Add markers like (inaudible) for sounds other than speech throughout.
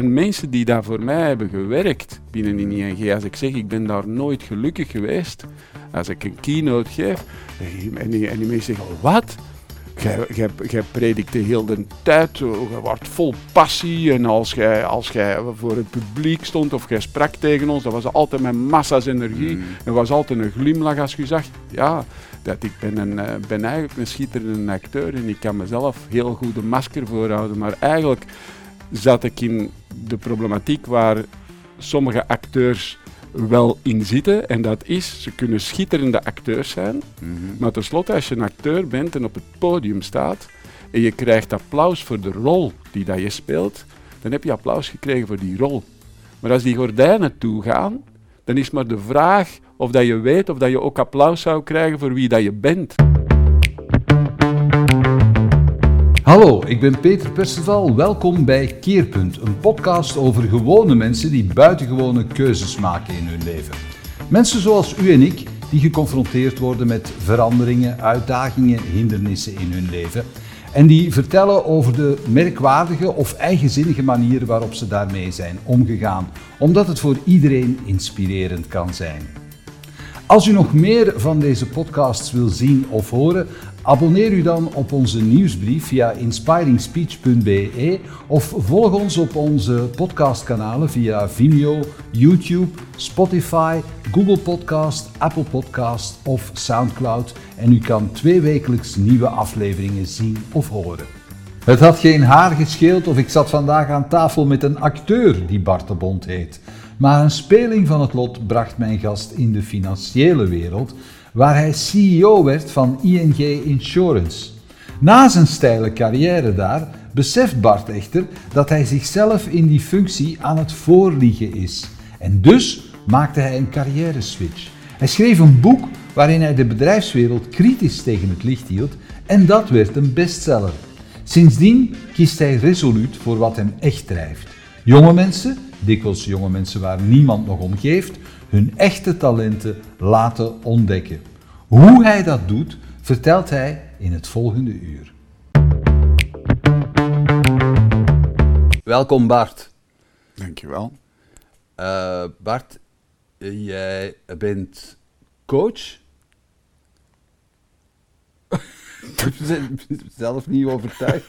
En mensen die daar voor mij hebben gewerkt binnen in ING, als ik zeg ik ben daar nooit gelukkig geweest, als ik een keynote geef, en die, en die mensen zeggen, wat? Jij predikt de hele tijd, je wordt vol passie. En als jij, als voor het publiek stond of jij sprak tegen ons, dat was altijd met massa's energie. Mm. Er was altijd een glimlach als je zag, ja, dat ik ben, een, eh, ben eigenlijk een schitterende acteur en ik kan mezelf heel goed een masker voorhouden. Maar eigenlijk zat ik in de problematiek waar sommige acteurs wel in zitten. En dat is, ze kunnen schitterende acteurs zijn. Mhm. Maar tenslotte, als je een acteur bent en op het podium staat en je krijgt applaus voor de rol die dat je speelt, dan heb je applaus gekregen voor die rol. Maar als die gordijnen toegaan, dan is maar de vraag of dat je weet of dat je ook applaus zou krijgen voor wie dat je bent. Hallo, ik ben Peter Perceval. Welkom bij Keerpunt, een podcast over gewone mensen die buitengewone keuzes maken in hun leven. Mensen zoals u en ik, die geconfronteerd worden met veranderingen, uitdagingen, hindernissen in hun leven. En die vertellen over de merkwaardige of eigenzinnige manier waarop ze daarmee zijn omgegaan, omdat het voor iedereen inspirerend kan zijn. Als u nog meer van deze podcasts wil zien of horen, Abonneer u dan op onze nieuwsbrief via inspiringspeech.be of volg ons op onze podcastkanalen via Vimeo, YouTube, Spotify, Google Podcast, Apple Podcast of SoundCloud en u kan twee wekelijks nieuwe afleveringen zien of horen. Het had geen haar gescheeld of ik zat vandaag aan tafel met een acteur die Bart de Bond heet. Maar een speling van het lot bracht mijn gast in de financiële wereld waar hij CEO werd van ING Insurance. Na zijn steile carrière daar beseft Bart echter dat hij zichzelf in die functie aan het voorliegen is. En dus maakte hij een carrière switch. Hij schreef een boek waarin hij de bedrijfswereld kritisch tegen het licht hield en dat werd een bestseller. Sindsdien kiest hij resoluut voor wat hem echt drijft. Jonge mensen, dikwijls jonge mensen waar niemand nog om geeft, hun echte talenten laten ontdekken. Hoe hij dat doet, vertelt hij in het volgende uur. Welkom Bart. Dankjewel. Uh, Bart, jij bent coach. (laughs) zelf niet overtuigd.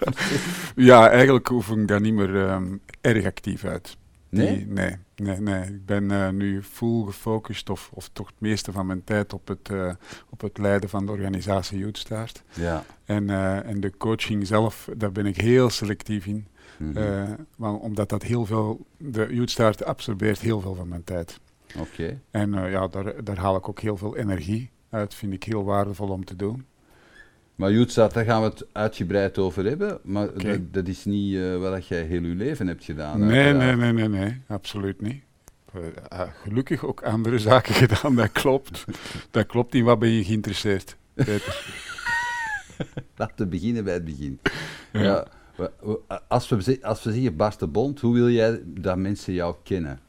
ja, eigenlijk hoef ik daar niet meer um, erg actief uit. Nee? nee, nee, nee. Ik ben uh, nu full gefocust, of, of toch het meeste van mijn tijd, op het, uh, op het leiden van de organisatie Youthstart. Ja. En, uh, en de coaching zelf, daar ben ik heel selectief in. Mm -hmm. omdat dat heel veel, de Youthstart absorbeert heel veel van mijn tijd. Oké. En ja, daar, daar haal ik ook heel veel energie uit, vind ik heel waardevol om te doen. Maar Joetstad, daar gaan we het uitgebreid over hebben. Maar dat, is niet uh, wat jij heel je leven hebt gedaan. Nee, nee, nee, nee, nee, absoluut niet. Uh, gelukkig ook andere (laughs) zaken gedaan, dat klopt. dat klopt niet. Wat ben je geïnteresseerd, Peter? (laughs) Laten we beginnen bij het begin. Ja. als, we, als we zeggen Bas de Bond, hoe wil jij dat mensen jou kennen?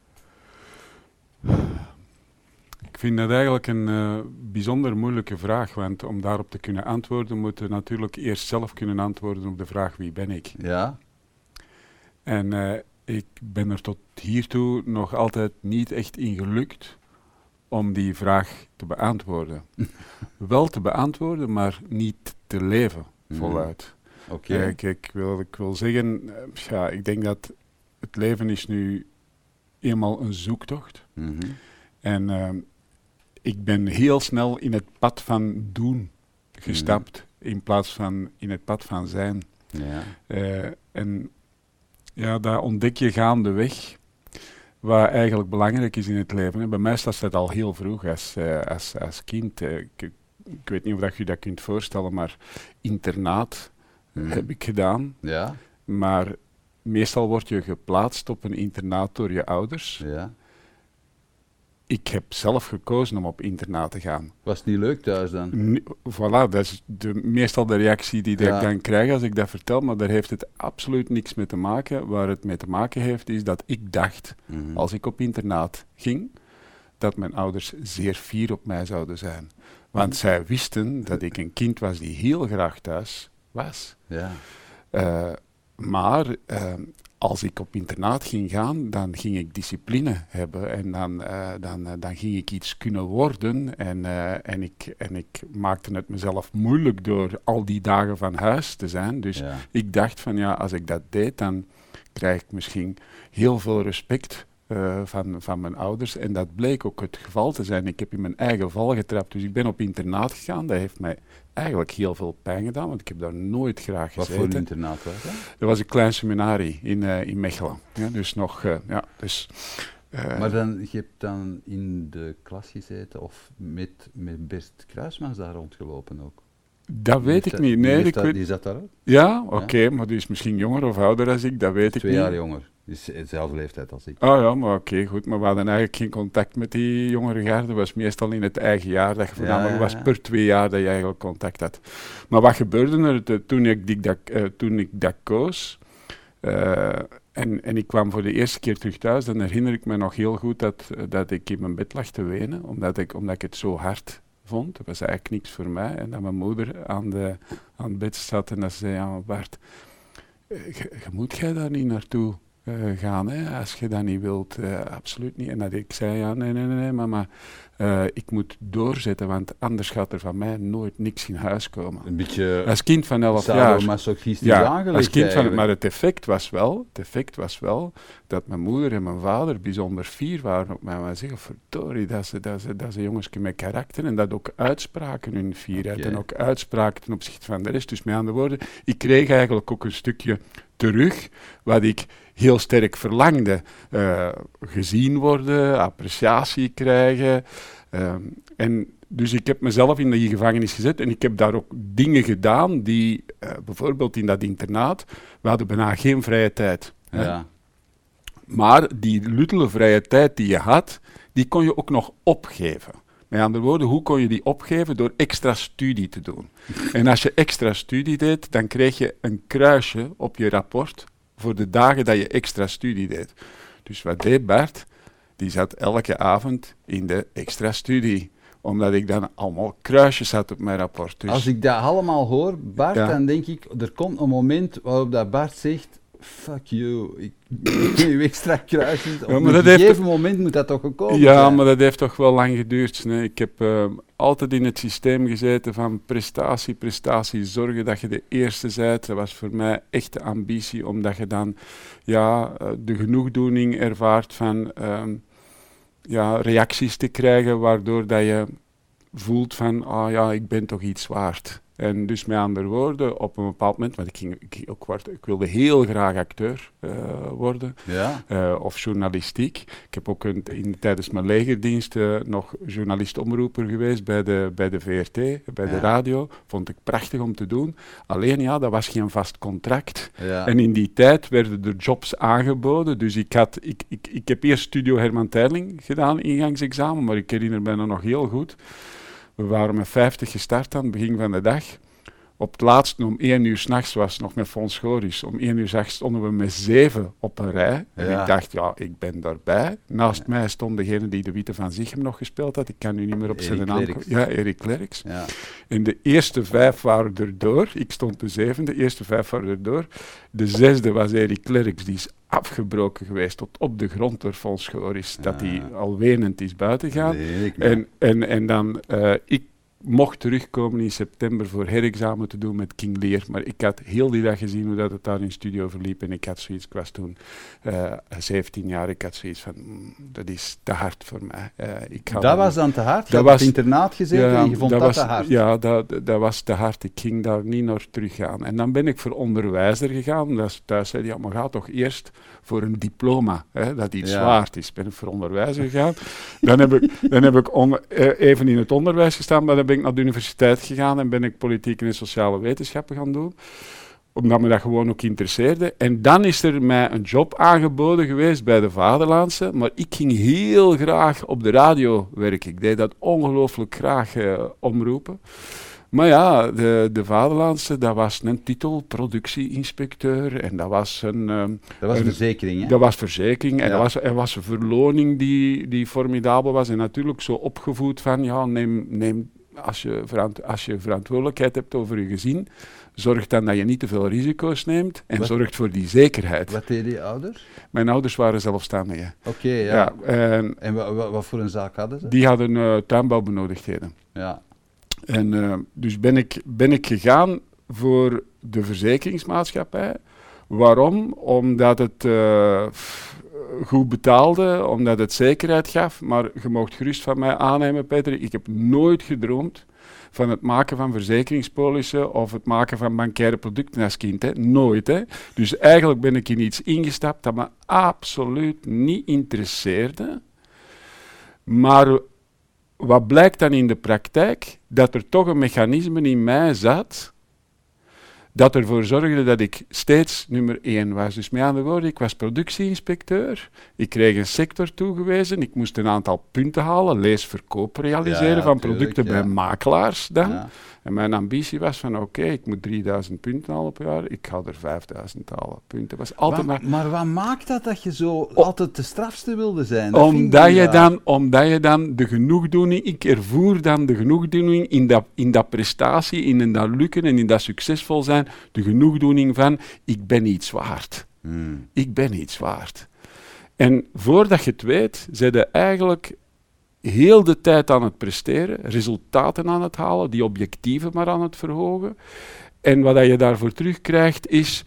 Vind dat eigenlijk een uh, bijzonder moeilijke vraag, want om daarop te kunnen antwoorden, moeten we natuurlijk eerst zelf kunnen antwoorden op de vraag wie ben ik. Ja. En uh, ik ben er tot hiertoe nog altijd niet echt in gelukt om die vraag te beantwoorden. (laughs) Wel te beantwoorden, maar niet te leven mhm. voluit. Oké. Okay. Uh, ik, wil, ik wil zeggen, ja, ik denk dat het leven is nu eenmaal een zoektocht. Mm En ik ben heel snel in het pad van doen gestapt, mhm. in plaats van in het pad van zijn. Ja. Uh, en ja, daar ontdek je gaandeweg wat eigenlijk belangrijk is in het leven. En bij mij staat dat al heel vroeg als, uh, als, als kind. Uh, ik, ik, weet niet of dat je dat kunt voorstellen, maar internaat mhm. heb ik gedaan. Ja. Maar meestal word je geplaatst op een internaat door je ouders. Ja ik heb zelf gekozen om op internaat te gaan. Was het niet leuk thuis dan? voilà, dat is de, meestal de reactie die ik dan krijg als ik dat vertel, maar daar heeft het absoluut niks mee te maken. Waar het mee te maken heeft, is dat ik dacht, mhm. als ik op internaat ging, dat mijn ouders zeer fier op mij zouden zijn. Want zij wisten dat ik een kind was die heel graag thuis was. Ja. Uh, maar uh, als ik op internaat ging gaan, dan ging ik discipline hebben en dan, uh, dan, uh, dan ging ik iets kunnen worden. En, uh, en, ik, en ik maakte het mezelf moeilijk door al die dagen van huis te zijn. Dus ja. ik dacht van ja, als ik dat deed, dan krijg ik misschien heel veel respect uh, van, van mijn ouders. En dat bleek ook het geval te zijn. Ik heb in mijn eigen val getrapt. Dus ik ben op internaat gegaan. Dat heeft mij eigenlijk heel veel pijn gedaan, want ik heb daar nooit graag gezeten. Wat voor een internaat was dat? Dat was een klein seminarie in, uh, in Mechelen. Ja, dus nog, uh, ja, dus... Uh, maar dan, je hebt dan in de klas gezeten of met, met Bert Kruismans daar rondgelopen ook? Dat weet ik niet. Nee, die, ik dat, weet... die zat daar ook? Ja, oké, okay, ja. maar die is misschien jonger of ouder dan ik, dat weet ik Twee niet. jaar jonger. Dus dezelfde leeftijd als ik. Oh ja, maar oké, okay, goed. Maar we hadden eigenlijk geen contact met die jongere garde. Dat was meestal in het eigen jaar dat je voornamelijk ja, ja, ja. was per twee jaar dat je eigenlijk contact had. Maar wat gebeurde er de, toen, ik, die, dat, uh, toen ik dat koos? Uh, en, en ik kwam voor de eerste keer terug thuis, dan herinner ik me nog heel goed dat, dat ik in mijn bed lag te wenen, omdat ik, omdat ik het zo hard vond. Dat was eigenlijk niks voor mij. En dat mijn moeder aan, de, aan het bed zat en dat ze zei, ja Bart, je moet jij daar niet naartoe uh, gaan, hè, als je dat niet wilt. Uh, absoluut niet. En dat ik zei, ja, nee, nee, nee, mama, uh, ik moet doorzetten, want anders gaat er van mij nooit niks in huis komen. Een beetje als kind van 11 jaar. ja, aangelegd als kind van. Maar het effect was wel, het effect was wel dat mijn moeder en mijn vader bijzonder fier waren op mij. Maar zeggen, verdorie, dat ze, dat ze, dat ze jongensje met karakter en dat ook uitspraken hun fierheid okay. en ook uitspraken ten opzichte van de rest. Dus met andere woorden, ik kreeg eigenlijk ook een stukje terug wat ik heel sterk verlangde. Uh, gezien worden, appreciatie krijgen. Uh, en dus ik heb mezelf in die gevangenis gezet en ik heb daar ook dingen gedaan die, uh, bijvoorbeeld in dat internaat, we hadden bijna geen vrije tijd. Ja. Maar die luttele vrije tijd die je had, die kon je ook nog opgeven. Met andere woorden, hoe kon je die opgeven? Door extra studie te doen. en als je extra studie deed, dan kreeg je een kruisje op je rapport voor de dagen dat je extra studie deed. Dus wat deed Bart? Die zat elke avond in de extra studie omdat ik dan allemaal kruisjes had op mijn rapport. Dus Als ik dat allemaal hoor, Bart, ja. dan denk ik, er komt een moment waarop dat Bart zegt, fuck you, ik geef extra kruisjes. Op ja, een gegeven heeft... moment moet dat toch gekomen Ja, zijn. maar dat heeft toch wel lang geduurd. Nee. Ik heb uh, altijd in het systeem gezeten van prestatie, prestatie, zorgen dat je de eerste bent. Dat was voor mij echt de ambitie, omdat je dan ja, de genoegdoening ervaart van um, ja, reacties te krijgen, waardoor dat je voelt van, ah ja, ik ben toch iets waard. En dus met andere woorden, op een bepaald moment, want ik, ging, ik, ook word, ik wilde heel graag acteur uh, worden, ja. uh, of journalistiek. Ik heb ook een, in, tijdens mijn legerdienst uh, nog journalist-omroeper geweest bij de, bij de VRT, bij ja. de radio. Vond ik prachtig om te doen. Alleen ja, dat was geen vast contract. Ja. En in die tijd werden er jobs aangeboden. Dus ik, had, ik, ik, ik heb eerst Studio Herman Terling gedaan, ingangsexamen, maar ik herinner me nog heel goed. We waren met 50 gestart aan het begin van de dag. Op het laatste, om één uur s'nachts, was nog met Fons Goris. Om één uur s'nachts stonden we met zeven op een rij. En Ja. ik dacht, ja, ik ben daarbij. Naast mij stond degene die de Witte van Zichem nog gespeeld had. Ik kan nu niet meer op zijn naam komen. Ja, Erik Klerks. Ja. En de eerste vijf waren erdoor. Ik stond de zevende, de eerste vijf waren erdoor. De zesde was Erik Klerks, die is afgebroken geweest tot op de grond door Fons Goris. Dat Ja. hij al wenend is buiten gaan. Nee, En, en, en dan, eh, ik mocht terugkomen in september voor herexamen te doen met King Lear. Maar ik had heel die dag gezien hoe dat het daar in studio verliep. En ik had zoiets, ik was toen eh 17 jaar, ik had zoiets van, mm, dat is te hard voor mij. Eh, ik Dat was dan te hard? Je Dat was- internaat gezeten en je vond dat, was, te hard? Ja, dat, dat was te hard. Ik ging daar niet naar terug gaan. En dan ben ik voor onderwijzer gegaan. Dat is, thuis zei ja, maar ga toch eerst voor een diploma, hè, dat iets Ja. waard is. Ben ik voor onderwijzer gegaan. dan heb ik, dan heb ik on- eh, even in het onderwijs gestaan, maar dan ben ik naar de universiteit gegaan en ben ik politieke en sociale wetenschappen gaan doen omdat me dat gewoon ook interesseerde. En dan is er mij een job aangeboden geweest bij de Vaderlandse. Maar ik ging heel graag op de radio werken. Ik deed dat ongelooflijk graag eh, omroepen. Maar ja, de, de Vaderlandse, dat was een titel, productieinspecteur. En dat was een... ehm, Dat was een verzekering, hè? dat was verzekering en er, was, er was een verloning die, die formidabel was. En natuurlijk zo opgevoed van, ja, neem, neem als, je als je verantwoordelijkheid hebt over je gezin, zorgt dan dat je niet te veel risico's neemt en zorgt voor die zekerheid. Wat deden je ouders? Mijn ouders waren zelfstandigen. Oké, ja. ja. En, en wat, wat, voor een zaak hadden ze? Die hadden uh, tuinbouwbenodigdheden. Ja. En uh, dus ben ik, ben ik gegaan voor de verzekeringsmaatschappij. Waarom? Omdat het uh, goed betaalde, omdat het zekerheid gaf. Maar je mocht gerust van mij aannemen, Peter. Ik heb nooit gedroomd van het maken van verzekeringspolissen of het maken van bankaire producten als kind. Hè. Nooit. Hè. Dus eigenlijk ben ik in iets ingestapt dat me absoluut niet interesseerde. Maar wat blijkt dan in de praktijk? Dat er toch een mechanisme in mij zat dat ervoor zorgde dat ik steeds nummer één was. Dus met andere woorden, ik was productieinspecteur, ik kreeg een sector toegewezen, ik moest een aantal punten halen, lees verkoop realiseren van producten bij makelaars dan. En mijn ambitie was van oké, ik moet 3000 punten halen per jaar, ik ga er 5000 halen. Punten. Was altijd maar, maar wat maakt dat dat je zo altijd de strafste wilde zijn? omdat, je dan, omdat je dan de genoegdoening, ik ervoer dan de genoegdoening in dat, in dat prestatie, in dat lukken en in dat succesvol zijn, de genoegdoening van ik ben iets waard. Hmm. Ik ben iets waard. En voordat je het weet, zijn je eigenlijk heel de tijd aan het presteren, resultaten aan het halen, die objectieven maar aan het verhogen. En wat je daarvoor terugkrijgt is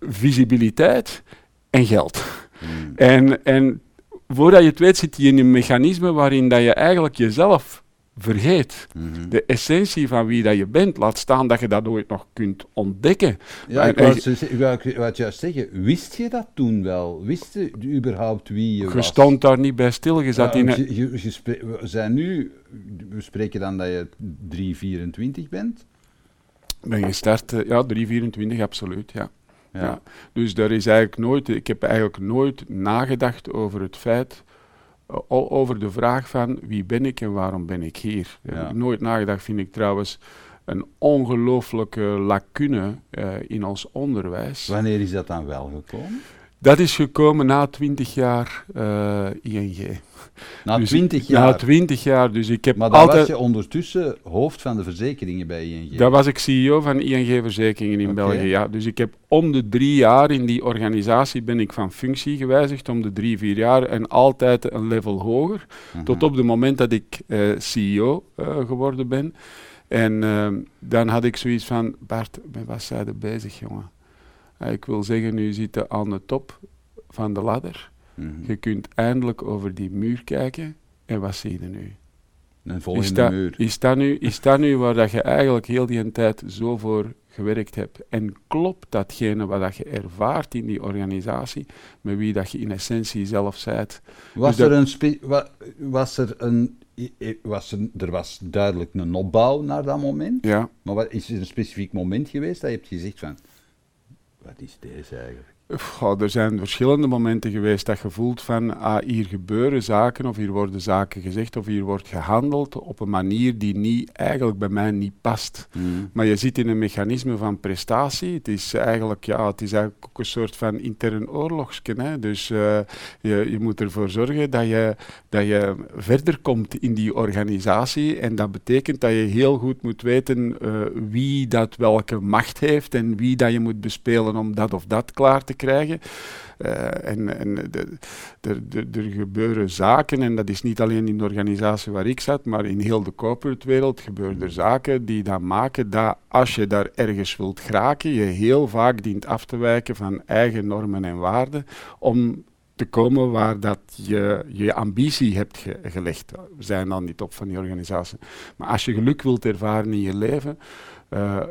visibiliteit en geld. Hmm. En, en voordat je het weet zit je in een mechanisme waarin dat je eigenlijk jezelf vergeet. Mhm. De essentie van wie dat je bent, laat staan dat je dat ooit nog kunt ontdekken. Ja, ik wou, ik wou juist zeggen, wist je dat toen wel? Wist je überhaupt wie je, je was? Je stond daar niet bij stil, je zat in een... Je, je we zijn nu, we spreken dan dat je 324 bent? Ben je gestart, eh, ja, 324, absoluut, ja. Ja. ja. Dus daar is eigenlijk nooit, ik heb eigenlijk nooit nagedacht over het feit over de vraag van wie ben ik en waarom ben ik hier. Daar heb ik nooit nagedacht, vind ik trouwens een ongelooflijke lacune uh, in ons onderwijs. Wanneer is dat dan wel gekomen? Dat is gekomen na twintig jaar uh, ING. Na (laughs) dus twintig jaar? Na twintig jaar, dus ik heb Maar dan was je ondertussen hoofd van de verzekeringen bij ING? Dat was ik CEO van ING Verzekeringen in België, ja. Dus ik heb om de drie jaar in die organisatie ben ik van functie gewijzigd, om de drie, vier jaar, en altijd een level hoger, mhm. tot op het moment dat ik uh, CEO uh, geworden ben. En uh, dan had ik zoiets van, Bart, met wat zijn bezig, jongen? Ik wil zeggen, nu zitten aan de top van de ladder. Mhm. Je kunt eindelijk over die muur kijken en wat zie je nu? Een volgende muur. Is dat, nu, is dat nu waar dat je eigenlijk heel die tijd zo voor gewerkt hebt? En klopt datgene wat dat je ervaart in die organisatie, met wie dat je in essentie zelf zijt? Was, dus er, een was er een was er, er was duidelijk een opbouw naar dat moment. Ja. Maar wat, is er een specifiek moment geweest dat je hebt gezegd van, wat is deze eigenlijk? Er zijn verschillende momenten geweest dat je voelt van ah, hier gebeuren zaken of hier worden zaken gezegd of hier wordt gehandeld op een manier die niet, eigenlijk bij mij niet past. Mm. Maar je zit in een mechanisme van prestatie. Het is eigenlijk, ja, het is eigenlijk ook een soort van intern oorlogsken. Dus uh, je, je moet ervoor zorgen dat je, dat je verder komt in die organisatie en dat betekent dat je heel goed moet weten uh, wie dat welke macht heeft en wie dat je moet bespelen om dat of dat klaar te krijgen. Uh, en en er gebeuren zaken, en dat is niet alleen in de organisatie waar ik zat, maar in heel de corporate wereld gebeuren er zaken die dan maken dat als je daar ergens wilt geraken, je heel vaak dient af te wijken van eigen normen en waarden om te komen waar dat je je ambitie hebt gelegd. We zijn dan niet op van die organisatie. Maar als je geluk wilt ervaren in je leven, uh,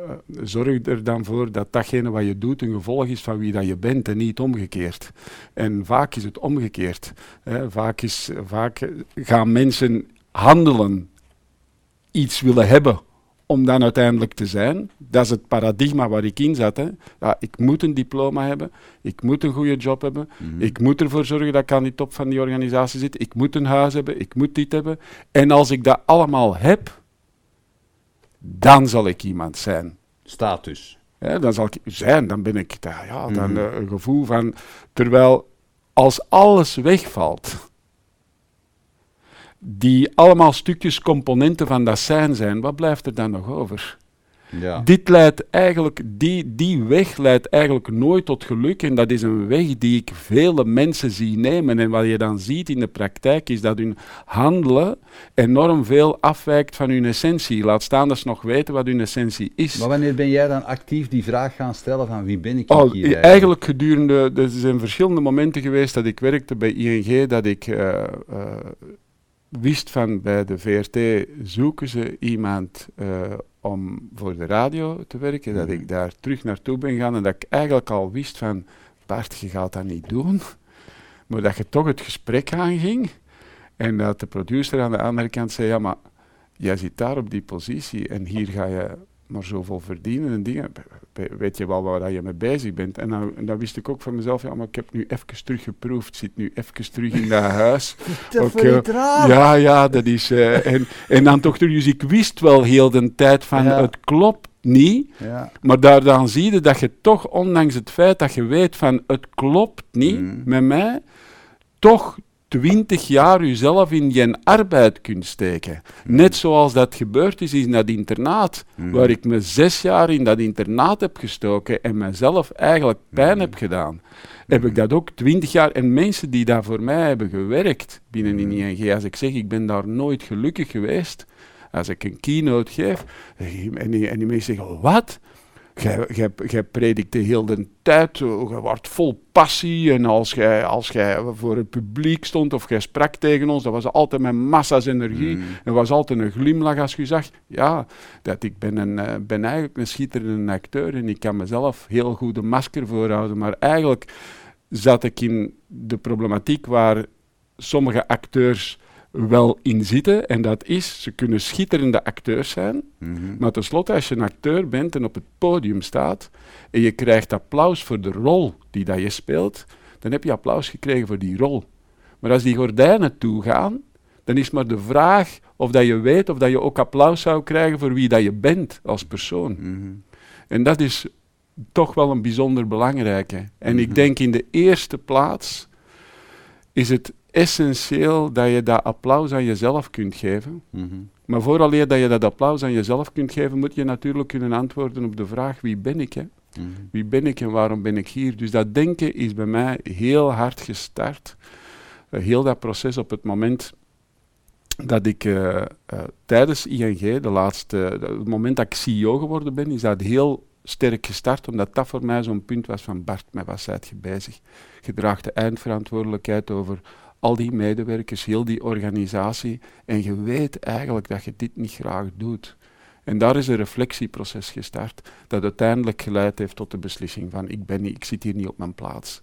zorg er dan voor dat datgene wat je doet een gevolg is van wie dat je bent en niet omgekeerd. En vaak is het omgekeerd. Hè. Vaak, is, vaak gaan mensen handelen, iets willen hebben om dan uiteindelijk te zijn. Dat is het paradigma waar ik in zat. Hè. Ja, ik moet een diploma hebben, ik moet een goede job hebben, mhm. ik moet ervoor zorgen dat ik aan die top van die organisatie zit, ik moet een huis hebben, ik moet dit hebben. En als ik dat allemaal heb, dan zal ik iemand zijn. Status. Ja, dan zal ik zijn, dan ben ik daar. Ja, dan mhm. eh, een gevoel van. Terwijl als alles wegvalt, die allemaal stukjes componenten van dat zijn zijn, wat blijft er dan nog over? Ja. Dit leidt eigenlijk, die, die weg leidt eigenlijk nooit tot geluk. En dat is een weg die ik vele mensen zie nemen. En wat je dan ziet in de praktijk is dat hun handelen enorm veel afwijkt van hun essentie. Laat staan dat ze nog weten wat hun essentie is. Maar wanneer ben jij dan actief die vraag gaan stellen van wie ben ik oh, hier eigenlijk? Eigenlijk gedurende, er zijn verschillende momenten geweest dat ik werkte bij ING, dat ik... Uh, wist van bij de VRT zoeken ze iemand uh, om voor de radio te werken, dat ik daar terug naartoe ben gegaan en dat ik eigenlijk al wist van, Bart, je gaat dat niet doen, (laughs) maar dat je toch het gesprek aanging en dat de producer aan de andere kant zei, ja, maar jij zit daar op die positie en hier ga je maar zoveel verdienen en dingen. Weet je wel waar je mee bezig bent? En dan, dan, wist ik ook van mezelf, ja, maar ik heb nu even teruggeproefd, zit nu even terug in dat (laughs) huis. dat okay. ja, ja, dat is... Uh, en, en dan toch, dus ik wist wel heel de tijd van, het klopt niet, ja. maar daar dan zie je dat je toch, ondanks het feit dat je weet van, het klopt niet mm. met mij, toch twintig jaar jezelf in je arbeid kunt steken. Net zoals dat gebeurd is in dat internaat, mm. waar ik me zes jaar in dat internaat heb gestoken en mezelf eigenlijk pijn mm. heb gedaan. Heb ik dat ook twintig jaar, en mensen die daar voor mij hebben gewerkt binnen in ING, als ik zeg ik ben daar nooit gelukkig geweest, als ik een keynote geef, en die, en die mensen zeggen, wat? Jij predikt de hele tijd, je wordt vol passie. En als jij als voor het publiek stond of jij sprak tegen ons, dat was altijd met massa's energie. Mm. Er was altijd een glimlach als je zag, ja, dat ik ben, een, uh, ben eigenlijk een schitterende acteur en ik kan mezelf heel goed een masker voorhouden. Maar eigenlijk zat ik in de problematiek waar sommige acteurs wel in zitten. En dat is, ze kunnen schitterende acteurs zijn. Mhm. Maar tenslotte, als je een acteur bent en op het podium staat. en je krijgt applaus voor de rol die dat je speelt. dan heb je applaus gekregen voor die rol. Maar als die gordijnen toegaan. dan is maar de vraag of dat je weet of dat je ook applaus zou krijgen voor wie dat je bent als persoon. Mhm. En dat is toch wel een bijzonder belangrijke. En ik mhm. denk in de eerste plaats is het essentieel dat je dat applaus aan jezelf kunt geven. Mm -hmm. Maar vooraleer dat je dat applaus aan jezelf kunt geven, moet je natuurlijk kunnen antwoorden op de vraag: wie ben ik? Hè? Mhm. Wie ben ik en waarom ben ik hier? Dus dat denken is bij mij heel hard gestart. Uh, heel dat proces op het moment dat ik uh, uh, tijdens ING, de laatste, het moment dat ik CEO geworden ben, is dat heel sterk gestart, omdat dat voor mij zo'n punt was van Bart, met wat zijt je bezig? Je draagt de eindverantwoordelijkheid over al die medewerkers, heel die organisatie. En je weet eigenlijk dat je dit niet graag doet. En daar is een reflectieproces gestart, dat uiteindelijk geleid heeft tot de beslissing van ik, ben niet, ik zit hier niet op mijn plaats.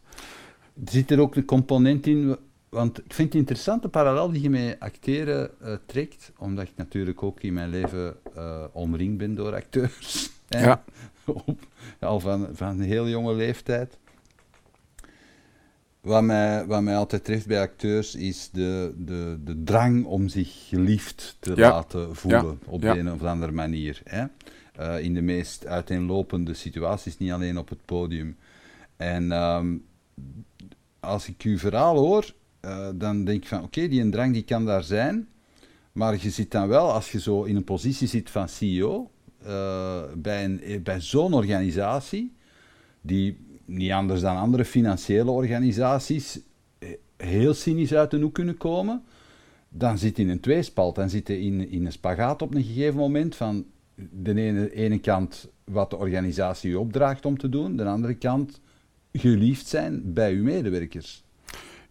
Zit er ook een component in, want ik vind het interessante parallel die je met acteren uh, trekt, omdat ik natuurlijk ook in mijn leven uh, omringd ben door acteurs. (laughs) Ja. al van, van een heel jonge leeftijd. Wat mij, wat mij altijd treft bij acteurs is de, de, de drang om zich geliefd te laten voelen op de een of andere manier. Hè? Uh, in de meest uiteenlopende situaties, niet alleen op het podium. En um, als ik uw verhaal hoor, uh, dan denk ik van oké, die een drang die kan daar zijn, maar je zit dan wel, als je zo in een positie zit van CEO, uh, bij, een, bij zo'n organisatie, die niet anders dan andere financiële organisaties eh, heel cynisch uit de hoek kunnen komen, dan zit je in een tweespalt. Dan zit je in, in een spagaat op een gegeven moment van de ene, ene kant wat de organisatie je opdraagt om te doen, de andere kant geliefd zijn bij uw medewerkers.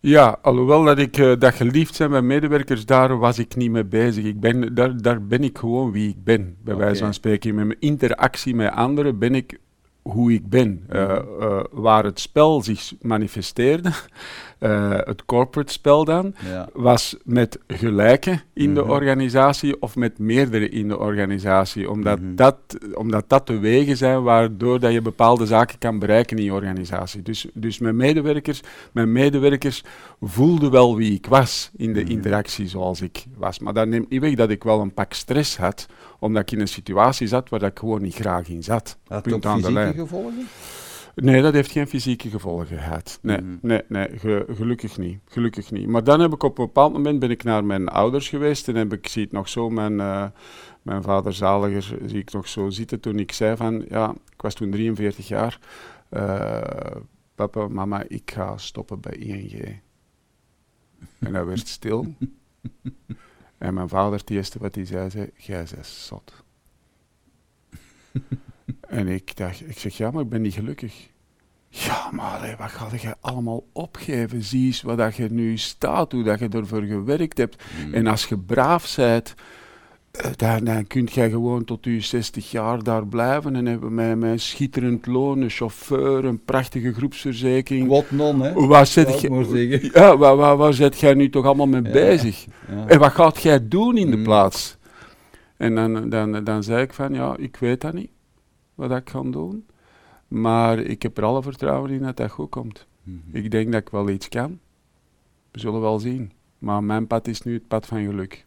Ja, alhoewel dat ik uh, dat geliefd zijn bij medewerkers, daar was ik niet mee bezig. Ik ben, daar, daar ben ik gewoon wie ik ben, bij wijze van spreken. Met mijn interactie met anderen ben ik hoe ik ben. Uh, uh, waar het spel zich manifesteerde, uh, het corporate spel dan, was met gelijken in de mhm. organisatie of met meerdere in de organisatie. Omdat, mhm. dat, omdat dat de wegen zijn waardoor dat je bepaalde zaken kan bereiken in je organisatie. Dus, dus mijn medewerkers, mijn medewerkers voelden wel wie ik was in de mhm. interactie zoals ik was. Maar dat neemt niet weg dat ik wel een pak stress had omdat ik in een situatie zat waar ik gewoon niet graag in zat. Had aan de lijn. gevolgen? Nee, dat heeft geen fysieke gevolgen gehad. Nee, mhm. nee, nee gelukkig niet. Gelukkig niet. Maar dan heb ik op een bepaald moment ben ik naar mijn ouders geweest en heb ik, zie het nog zo, mijn, uh, mijn vader zaliger zie ik nog zo zitten toen ik zei van, ja, ik was toen 43 jaar, uh, papa, mama, ik ga stoppen bij ING. En hij werd stil. (laughs) en mijn vader, het eerste wat hij zei, zei, jij bent zot. En ik dacht, ik zeg, ja, maar ik ben niet gelukkig. Ja, maar wat ga je allemaal opgeven? Zie eens wat dat je nu staat, hoe dat je ervoor gewerkt hebt. Mm. En als je braaf bent, eh, dan, dan kun je gewoon tot je 60 jaar daar blijven en hebben wij met schitterend loon, een chauffeur, een prachtige groepsverzekering. Wat non, hè? Waar zet je, ja, waar, waar, waar zet jij nu toch allemaal mee bezig? Ja. En wat gaat jij doen in de mm. plaats? En dan, dan, dan zei ik van, ja, ik weet dat niet, wat ik kan doen. Maar ik heb er alle vertrouwen in dat dat goed komt. Mhm. Ik denk dat ik wel iets kan. We zullen wel zien. Maar mijn pad is nu het pad van geluk.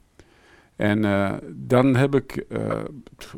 En uh, dan heb ik, uh,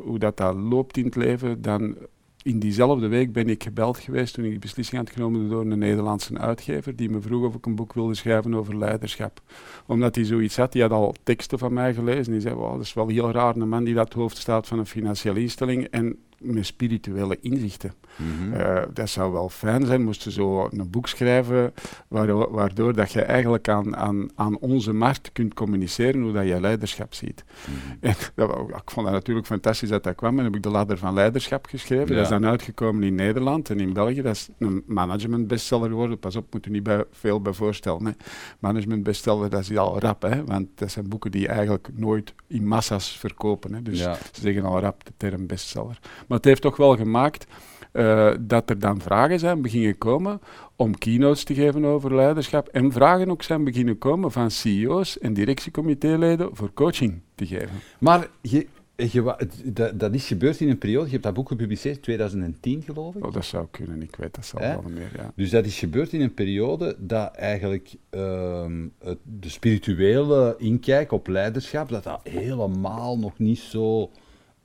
hoe dat, dat loopt in het leven, dan in diezelfde week ben ik gebeld geweest toen ik die beslissing had genomen door een Nederlandse uitgever die me vroeg of ik een boek wilde schrijven over leiderschap. Omdat hij zoiets had, die had al teksten van mij gelezen. Die zei, dat is wel heel raar, een man die dat hoofd staat van een financiële instelling en met spirituele inzichten. Mhm. Eh, dat zou wel fijn zijn, moesten zo een boek schrijven waardoor, waardoor dat je eigenlijk aan, aan, aan onze markt kunt communiceren hoe dat je leiderschap ziet. Mhm. En (laughs) dat, ik vond dat natuurlijk fantastisch dat dat kwam en heb ik de ladder van leiderschap geschreven. Dat is dan uitgekomen in Nederland en in België. Dat is een management bestseller geworden. Pas op, moet je niet bij, veel bij voorstellen. Hè. Management bestseller, dat is al rap, hè, want dat zijn boeken die eigenlijk nooit in massa's verkopen. Hè. Dus ze zeggen al rap de term bestseller. Maar het heeft toch wel gemaakt uh, dat er dan vragen zijn beginnen komen om keynotes te geven over leiderschap en vragen ook zijn beginnen komen van CEO's en directiecomité-leden voor coaching te geven. Maar je, je, dat, dat, is gebeurd in een periode, je hebt dat boek gepubliceerd in 2010 geloof ik? Oh, dat zou kunnen, ik weet dat zal wel meer, ja. Dus dat is gebeurd in een periode dat eigenlijk ehm, de spirituele inkijk op leiderschap, dat dat helemaal nog niet zo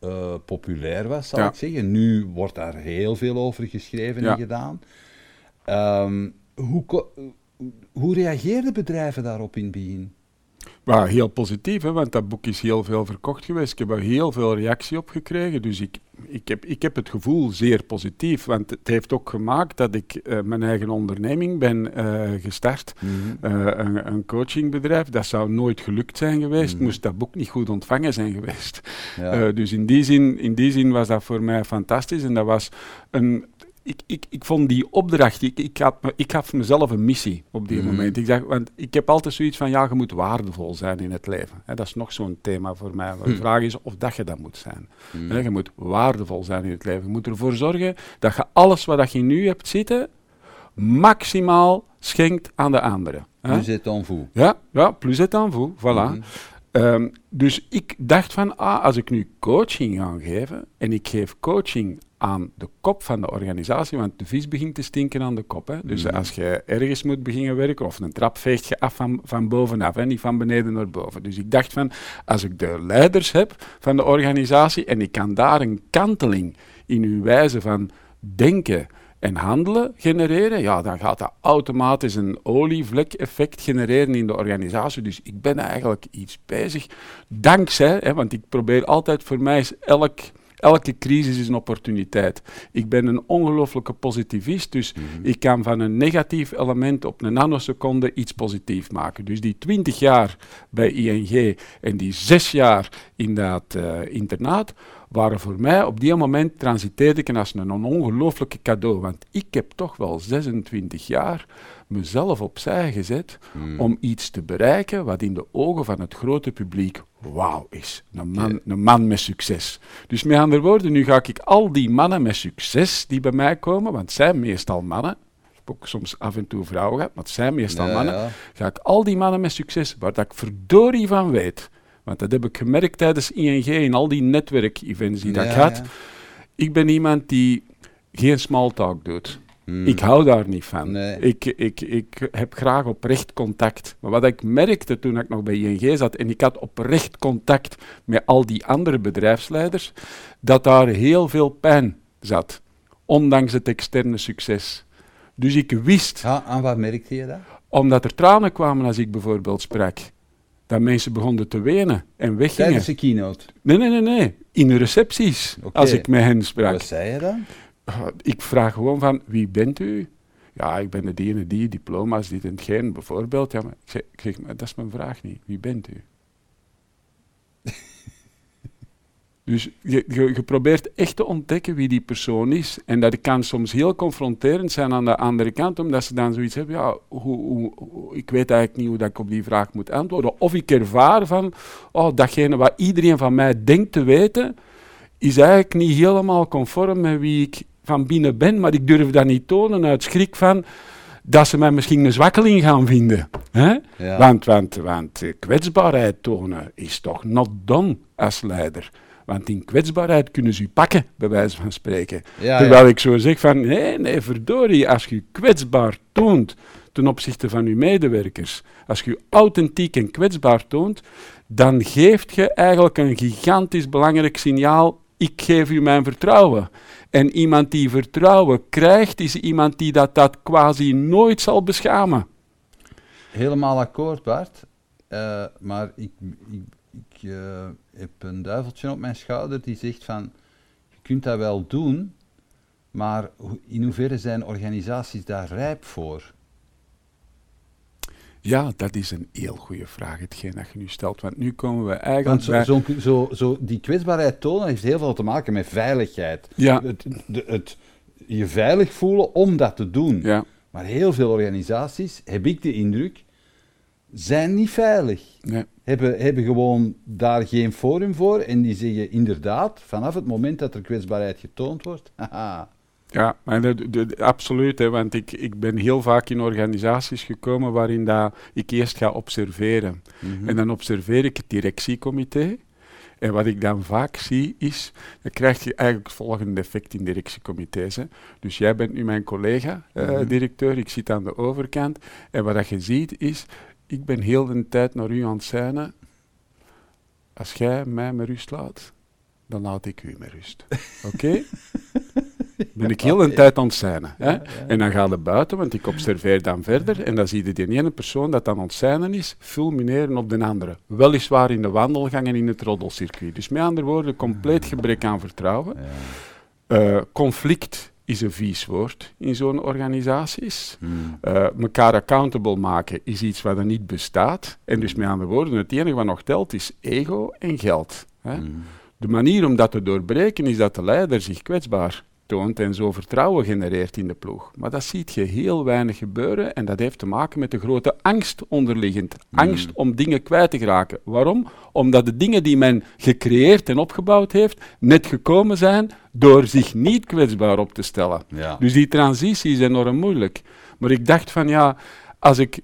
uh, populair was, zal ik zeggen. Nu wordt daar heel veel over geschreven en gedaan. Um, hoe, hoe reageerden bedrijven daarop in het begin? Maar heel positief, hè, want dat boek is heel veel verkocht geweest. Ik heb er heel veel reactie op gekregen. Dus ik, ik, heb, ik heb het gevoel zeer positief. Want het heeft ook gemaakt dat ik uh, mijn eigen onderneming ben uh, gestart. Mm een, een, coachingbedrijf. Dat zou nooit gelukt zijn geweest. Mm Moest dat boek niet goed ontvangen zijn geweest. Ja. dus in die, zin, in die zin was dat voor mij fantastisch. En dat was een, ik, ik, ik vond die opdracht, ik, ik, had, ik gaf mezelf een missie op die mhm. moment. Ik dacht, want ik heb altijd zoiets van, ja, je moet waardevol zijn in het leven. dat is nog zo'n thema voor mij. De mhm. vraag is of dat je dat moet zijn. Mhm. je moet waardevol zijn in het leven. Je moet ervoor zorgen dat je alles wat je nu hebt zitten, maximaal schenkt aan de anderen. Plus het en vous. Ja, ja, plus het en vous, voilà. Ehm, dus ik dacht van, ah, als ik nu coaching ga geven, en ik geef coaching aan de kop van de organisatie, want de vis begint te stinken aan de kop. Hè. Dus mhm. als je ergens moet beginnen werken, of een trap veegt je af van, van bovenaf, hè, niet van beneden naar boven. Dus ik dacht van, als ik de leiders heb van de organisatie en ik kan daar een kanteling in uw wijze van denken en handelen genereren, ja, dan gaat dat automatisch een olievlek-effect genereren in de organisatie. Dus ik ben eigenlijk iets bezig, dankzij, hè, want ik probeer altijd, voor mij is elk Elke crisis is een opportuniteit. Ik ben een ongelooflijke positivist, dus mhm. ik kan van een negatief element op een nanoseconde iets positiefs maken. Dus die 20 jaar bij ING en die 6 jaar in dat uh, internaat waren voor mij op die moment transiteerde ik als een ongelooflijke cadeau. Want ik heb toch wel 26 jaar mezelf opzij gezet hmm. om iets te bereiken wat in de ogen van het grote publiek wauw is. Een man, een man met succes. Dus met andere woorden, nu ga ik al die mannen met succes die bij mij komen, want het zijn meestal mannen, ik heb ook soms af en toe vrouwen gehad, maar het zijn meestal mannen, ga ik al die mannen met succes, waar dat ik verdorie van weet, want dat heb ik gemerkt tijdens ING en al die netwerkevents die dat gaat. Ik ben iemand die geen small talk doet. Hmm. Ik hou daar niet van. Ik, ik, ik heb graag oprecht contact. Maar wat ik merkte toen ik nog bij ING zat en ik had oprecht contact met al die andere bedrijfsleiders, dat daar heel veel pijn zat. ondanks het externe succes. Dus ik wist... Ja, aan wat merkte je dat? Omdat er tranen kwamen als ik bijvoorbeeld sprak. Dat mensen begonnen te wenen en weggingen. Tijdens de keynote? Nee, nee, nee, nee. In de recepties, als ik met hen sprak. Wat zei je dan? Ik vraag gewoon van, wie bent u? Ja, ik ben de die die, diploma's, dit en geen, bijvoorbeeld. Ja, ik dat is mijn vraag niet. Wie bent u? (laughs) Dus je, je, probeert echt te ontdekken wie die persoon is. En dat kan soms heel confronterend zijn aan de andere kant, omdat ze dan zoiets hebben, ja, hoe, ik weet eigenlijk niet hoe ik op die vraag moet antwoorden. Of ik ervaar van, oh, datgene wat iedereen van mij denkt te weten, is eigenlijk niet helemaal conform met wie ik van binnen ben, maar ik durf dat niet tonen uit schrik van dat ze mij misschien een zwakkeling gaan vinden. Hè? Want, want, want kwetsbaarheid tonen is toch not done als leider. Want in kwetsbaarheid kunnen ze je pakken, bij wijze van spreken. Terwijl ik zo zeg van, nee, nee, verdorie, als je kwetsbaar toont ten opzichte van je medewerkers, als je authentiek en kwetsbaar toont, dan geeft je eigenlijk een gigantisch belangrijk signaal, ik geef u mijn vertrouwen. En iemand die vertrouwen krijgt, is iemand die dat, dat quasi nooit zal beschamen. Helemaal akkoord, Bart. Uh, maar ik, ik, ik uh, heb een duiveltje op mijn schouder die zegt van, je kunt dat wel doen, maar in hoeverre zijn organisaties daar rijp voor? Ja, dat is een heel goede vraag, hetgeen dat je nu stelt. Want nu komen we eigenlijk. Want zo, zo, zo, zo, die kwetsbaarheid tonen heeft heel veel te maken met veiligheid. Ja. Het, je veilig voelen om dat te doen. Ja. Maar heel veel organisaties, heb ik de indruk, zijn niet veilig. Nee. Hebben, hebben gewoon daar geen forum voor en die zeggen inderdaad, vanaf het moment dat er kwetsbaarheid getoond wordt, (laughs) haha. Ja, de, absoluut, hè, want ik, ik ben heel vaak in organisaties gekomen waarin dat ik eerst ga observeren. Mhm. En dan observeer ik het directiecomité. En wat ik dan vaak zie is, dan krijg je eigenlijk het volgende effect in directiecomité's. Hè. Dus jij bent nu mijn collega-directeur, eh, mhm. ik zit aan de overkant. En wat dat je ziet is, ik ben heel de tijd naar u aan het zijn. Als jij mij met rust laat, dan laat ik u met rust. (laughs) Oké? (laughs) ben ik heel de tijd aan het zijn. Hè? En dan ga je buiten, want ik observeer dan verder. En dan zie je die ene persoon dat aan het zijn is, fulmineren op de andere. Weliswaar in de wandelgangen in het roddelcircuit. Dus met andere woorden, compleet gebrek aan vertrouwen. Uh, conflict is een vies woord in zo'n organisaties. Hmm. Uh, mekaar accountable maken is iets wat er niet bestaat. En dus met andere woorden, het enige wat nog telt is ego en geld. Hè? Hmm. De manier om dat te doorbreken is dat de leider zich kwetsbaar toont en zo vertrouwen genereert in de ploeg. Maar dat ziet je heel weinig gebeuren en dat heeft te maken met de grote angst onderliggend. Angst hmm. om dingen kwijt te geraken. Waarom? Omdat de dingen die men gecreëerd en opgebouwd heeft, net gekomen zijn door zich niet kwetsbaar op te stellen. Dus die transitie is enorm moeilijk. Maar ik dacht van ja, als ik,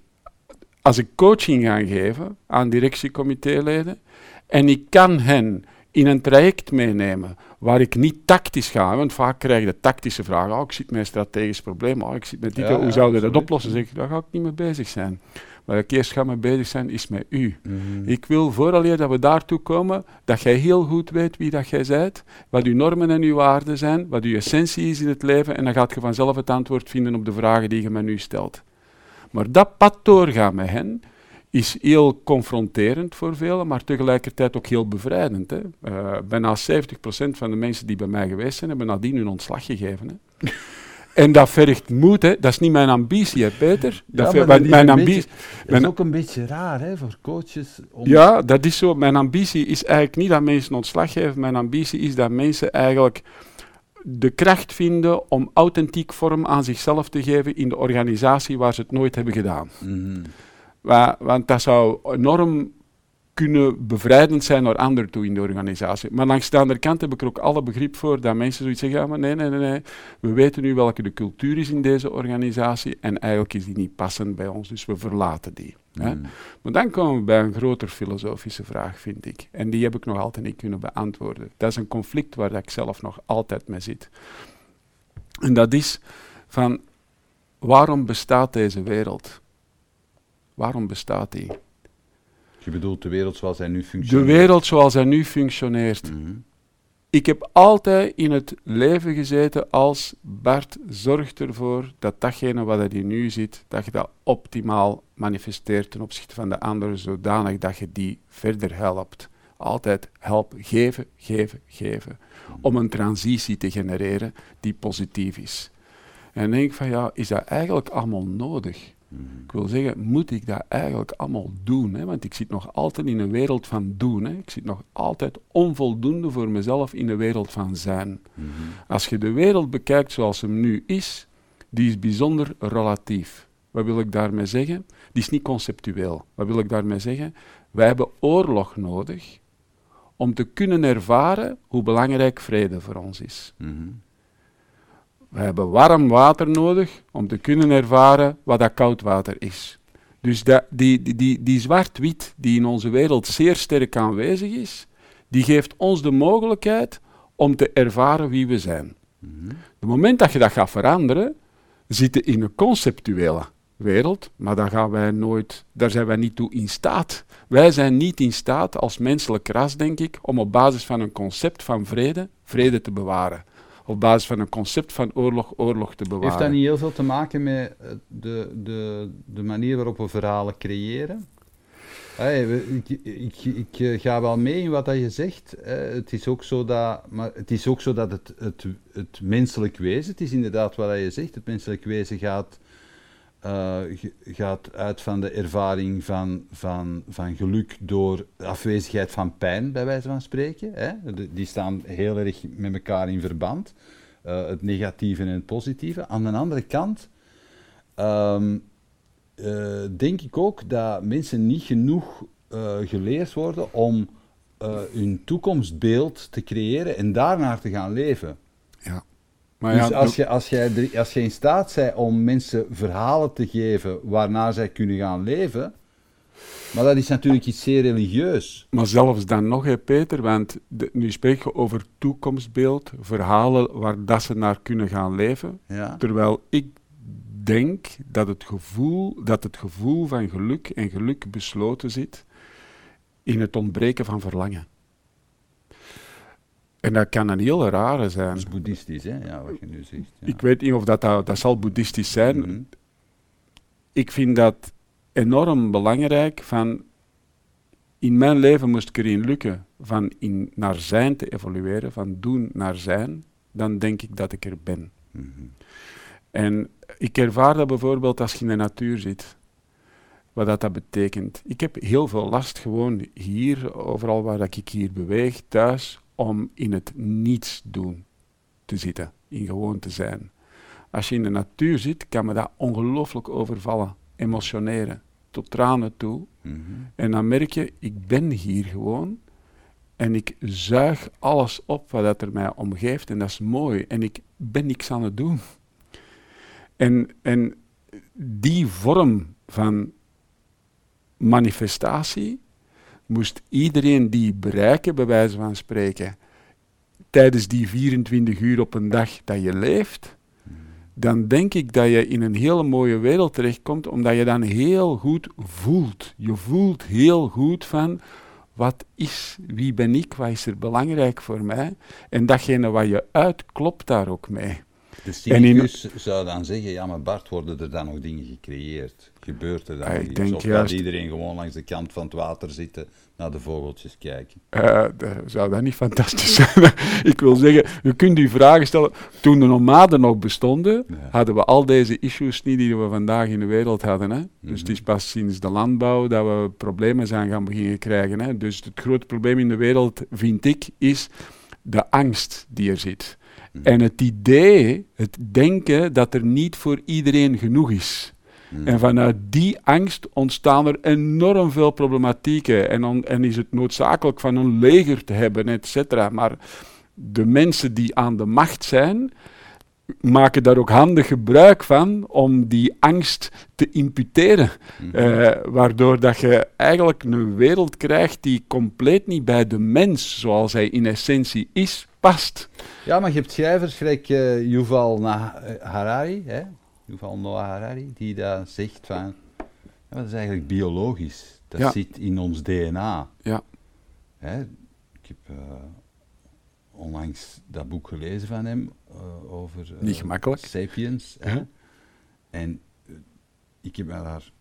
als ik coaching ga geven aan directiecomité-leden en ik kan hen in een traject meenemen waar ik niet tactisch ga. Want vaak krijg je tactische vragen. Oh, ik zit met een strategisch probleem. Oh, ik zit met dit. hoe zou je dat oplossen? Zeg ik, daar ga ik niet mee bezig zijn. Waar ik eerst ga mee bezig zijn, is met u. Mhm. Ik wil vooraleer dat we daartoe komen, dat jij heel goed weet wie dat jij bent, wat uw normen en uw waarden zijn, wat uw essentie is in het leven, en dan gaat je vanzelf het antwoord vinden op de vragen die je me nu stelt. Maar dat pad doorgaan met hen, is heel confronterend voor velen, maar tegelijkertijd ook heel bevrijdend. Hè. Uh, bijna 70% van de mensen die bij mij geweest zijn, hebben nadien hun ontslag gegeven. Hè. (laughs) En dat vergt moed, hè. dat is niet mijn ambitie, hè, Peter. Dat, ja, maar mijn ambitie. Is ook een beetje raar hè, voor coaches. Om ja, dat is zo. Mijn ambitie is eigenlijk niet dat mensen ontslag geven. Mijn ambitie is dat mensen eigenlijk de kracht vinden om authentiek vorm aan zichzelf te geven in de organisatie waar ze het nooit hebben gedaan. Mm want dat zou enorm kunnen bevrijdend zijn naar anderen toe in de organisatie. Maar langs de andere kant heb ik er ook alle begrip voor dat mensen zoiets zeggen, ja, maar nee, nee, nee, nee, we weten nu welke de cultuur is in deze organisatie en eigenlijk is die niet passend bij ons, dus we verlaten die. Hè. Hmm. Maar dan komen we bij een groter filosofische vraag, vind ik. En die heb ik nog altijd niet kunnen beantwoorden. Dat is een conflict waar ik zelf nog altijd mee zit. En dat is van, waarom bestaat deze wereld? Waarom bestaat die? Je bedoelt de wereld zoals hij nu functioneert? De wereld zoals hij nu functioneert. Mhm. ik heb altijd in het leven gezeten als Bart zorgt ervoor dat datgene wat je nu ziet, dat je dat optimaal manifesteert ten opzichte van de anderen, zodanig dat je die verder helpt. Altijd helpen, geven, geven, geven. Om een transitie te genereren die positief is. En dan denk ik van ja, is dat eigenlijk allemaal nodig? Ik wil zeggen, moet ik dat eigenlijk allemaal doen? Hè? Want ik zit nog altijd in een wereld van doen. Hè? Ik zit nog altijd onvoldoende voor mezelf in de wereld van zijn. Mhm. Als je de wereld bekijkt zoals hem nu is, die is bijzonder relatief. Wat wil ik daarmee zeggen? Die is niet conceptueel. Wat wil ik daarmee zeggen? Wij hebben oorlog nodig om te kunnen ervaren hoe belangrijk vrede voor ons is. Mm we hebben warm water nodig om te kunnen ervaren wat dat koud water is. Dus dat, die, die, die, die zwart-wit die in onze wereld zeer sterk aanwezig is, die geeft ons de mogelijkheid om te ervaren wie we zijn. Mm Het moment dat je dat gaat veranderen, zitten in een conceptuele wereld, maar daar, gaan wij nooit, daar zijn wij niet toe in staat. Wij zijn niet in staat als menselijk ras, denk ik, om op basis van een concept van vrede, vrede te bewaren op basis van een concept van oorlog, oorlog te bewaren. Heeft dat niet heel veel te maken met eh, de, de, de manier waarop we verhalen creëren? Hey, ik, ik, ik, eh, ga wel mee in wat dat je zegt. het, is ook zo dat, maar het is ook zo dat het, het, het menselijk wezen, het is inderdaad wat je zegt, het menselijk wezen gaat uh, gaat uit van de ervaring van, van, van geluk door afwezigheid van pijn, bij wijze van spreken. Hè? die staan heel erg met elkaar in verband. Uh, het negatieve en het positieve. Aan de andere kant um, uh, denk ik ook dat mensen niet genoeg geleerd worden om hun toekomstbeeld te creëren en daarnaar te gaan leven. Ja. Maar dus als, je, als, jij, als je in staat bent om mensen verhalen te geven waarna zij kunnen gaan leven, maar dat is natuurlijk iets zeer religieus. Maar zelfs dan nog, hè, Peter, want nu spreek je over toekomstbeeld, verhalen waar dat ze naar kunnen gaan leven. Terwijl ik denk dat het, gevoel, dat het gevoel van geluk en geluk besloten zit in het ontbreken van verlangen. En dat kan een heel rare zijn. Dat is boeddhistisch, hè? Ja, wat je nu zegt. Ja. Ik weet niet of dat, dat, dat zal boeddhistisch zijn. Mhm. Ik vind dat enorm belangrijk van... In mijn leven moest ik erin lukken van in naar zijn te evolueren, van doen naar zijn, dan denk ik dat ik er ben. Mhm. En ik ervaar dat bijvoorbeeld als je in de natuur zit. Wat dat, dat betekent. Ik heb heel veel last gewoon hier, overal waar dat ik hier beweeg, thuis, om in het niets doen te zitten, in gewoon te zijn. Als je in de natuur zit, kan me dat ongelooflijk overvallen, emotioneren, tot tranen toe. Mhm. En dan merk je, ik ben hier gewoon en ik zuig alles op wat dat er mij omgeeft en dat is mooi en ik ben niks aan het doen. En, en die vorm van manifestatie, moest iedereen die bereiken, bij wijze van spreken, tijdens die 24 uur op een dag dat je leeft, dan denk ik dat je in een hele mooie wereld terechtkomt, omdat je dan heel goed voelt. Je voelt heel goed van, wat is, wie ben ik, wat is er belangrijk voor mij? En datgene wat je uit, klopt daar ook mee. De cynicus zou dan zeggen, ja maar Bart, worden er dan nog dingen gecreëerd? Gebeurt er dan ah, denk of juist... iedereen gewoon langs de kant van het water zitten, naar de vogeltjes kijken? Uh, zou dat niet fantastisch (laughs) zijn? ik wil zeggen, je kunt die vragen stellen. Toen de nomaden nog bestonden, hadden we al deze issues niet die we vandaag in de wereld hadden. Hè? Dus het is mhm. pas sinds de landbouw dat we problemen zijn gaan beginnen krijgen. Hè? Dus het grote probleem in de wereld, vind ik, is de angst die er zit. Mhm. En het idee, het denken dat er niet voor iedereen genoeg is. Mhm. En vanuit die angst ontstaan er enorm veel problematieken. En, en is het noodzakelijk van een leger te hebben, et cetera. Maar de mensen die aan de macht zijn, maken daar ook handig gebruik van om die angst te imputeren. Mhm. Eh, waardoor dat je eigenlijk een wereld krijgt die compleet niet bij de mens, zoals hij in essentie is, past. Ja, maar je hebt schrijvers gelijk uh, Yuval Harari, hè? Yuval Noah Harari, die daar zegt van, ja, dat is eigenlijk biologisch. Dat zit in ons DNA. Ja. Hè? Ik heb uh, onlangs dat boek gelezen van hem over Niet gemakkelijk. Sapiens. En ik heb me daar,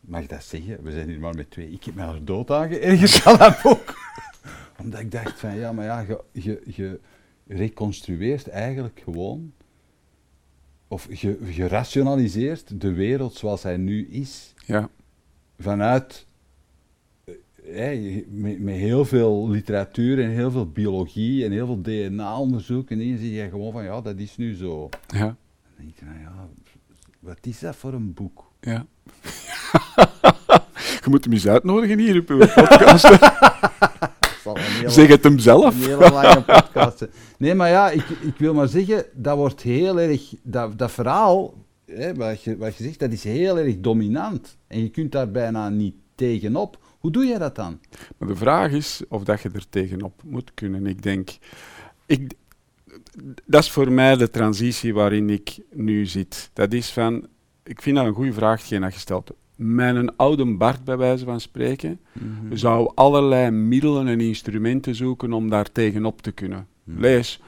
mag ik dat zeggen? We zijn hier maar met twee. Ik heb me daar dood aan ergens (laughs) aan dat boek. Omdat ik dacht van ja, maar ja, je, je, je reconstrueert eigenlijk gewoon of je, je rationaliseert de wereld zoals hij nu is. Ja. Vanuit eh, met, met, heel veel literatuur en heel veel biologie en heel veel DNA-onderzoek. En dan zie je gewoon van ja, dat is nu zo. Ja. Dan denk je, nou ja, wat is dat voor een boek? Ja. (laughs) je moet hem eens uitnodigen hier op uw podcast. (laughs) zeg het hem zelf. Een hele lange podcast. Nee, maar ja, ik, ik wil maar zeggen, dat wordt heel erg, dat, dat verhaal, hè, wat, je, wat je zegt, dat is heel erg dominant. En je kunt daar bijna niet tegenop. Hoe doe je dat dan? Maar de vraag is of dat je er tegenop moet kunnen. Ik denk, ik, dat is voor mij de transitie waarin ik nu zit. Dat is van, ik vind dat een goede vraag, geen dat gesteld mijn oude Bart, bij wijze van spreken, mm zou allerlei middelen en instrumenten zoeken om daar tegenop te kunnen. Mhm. Lees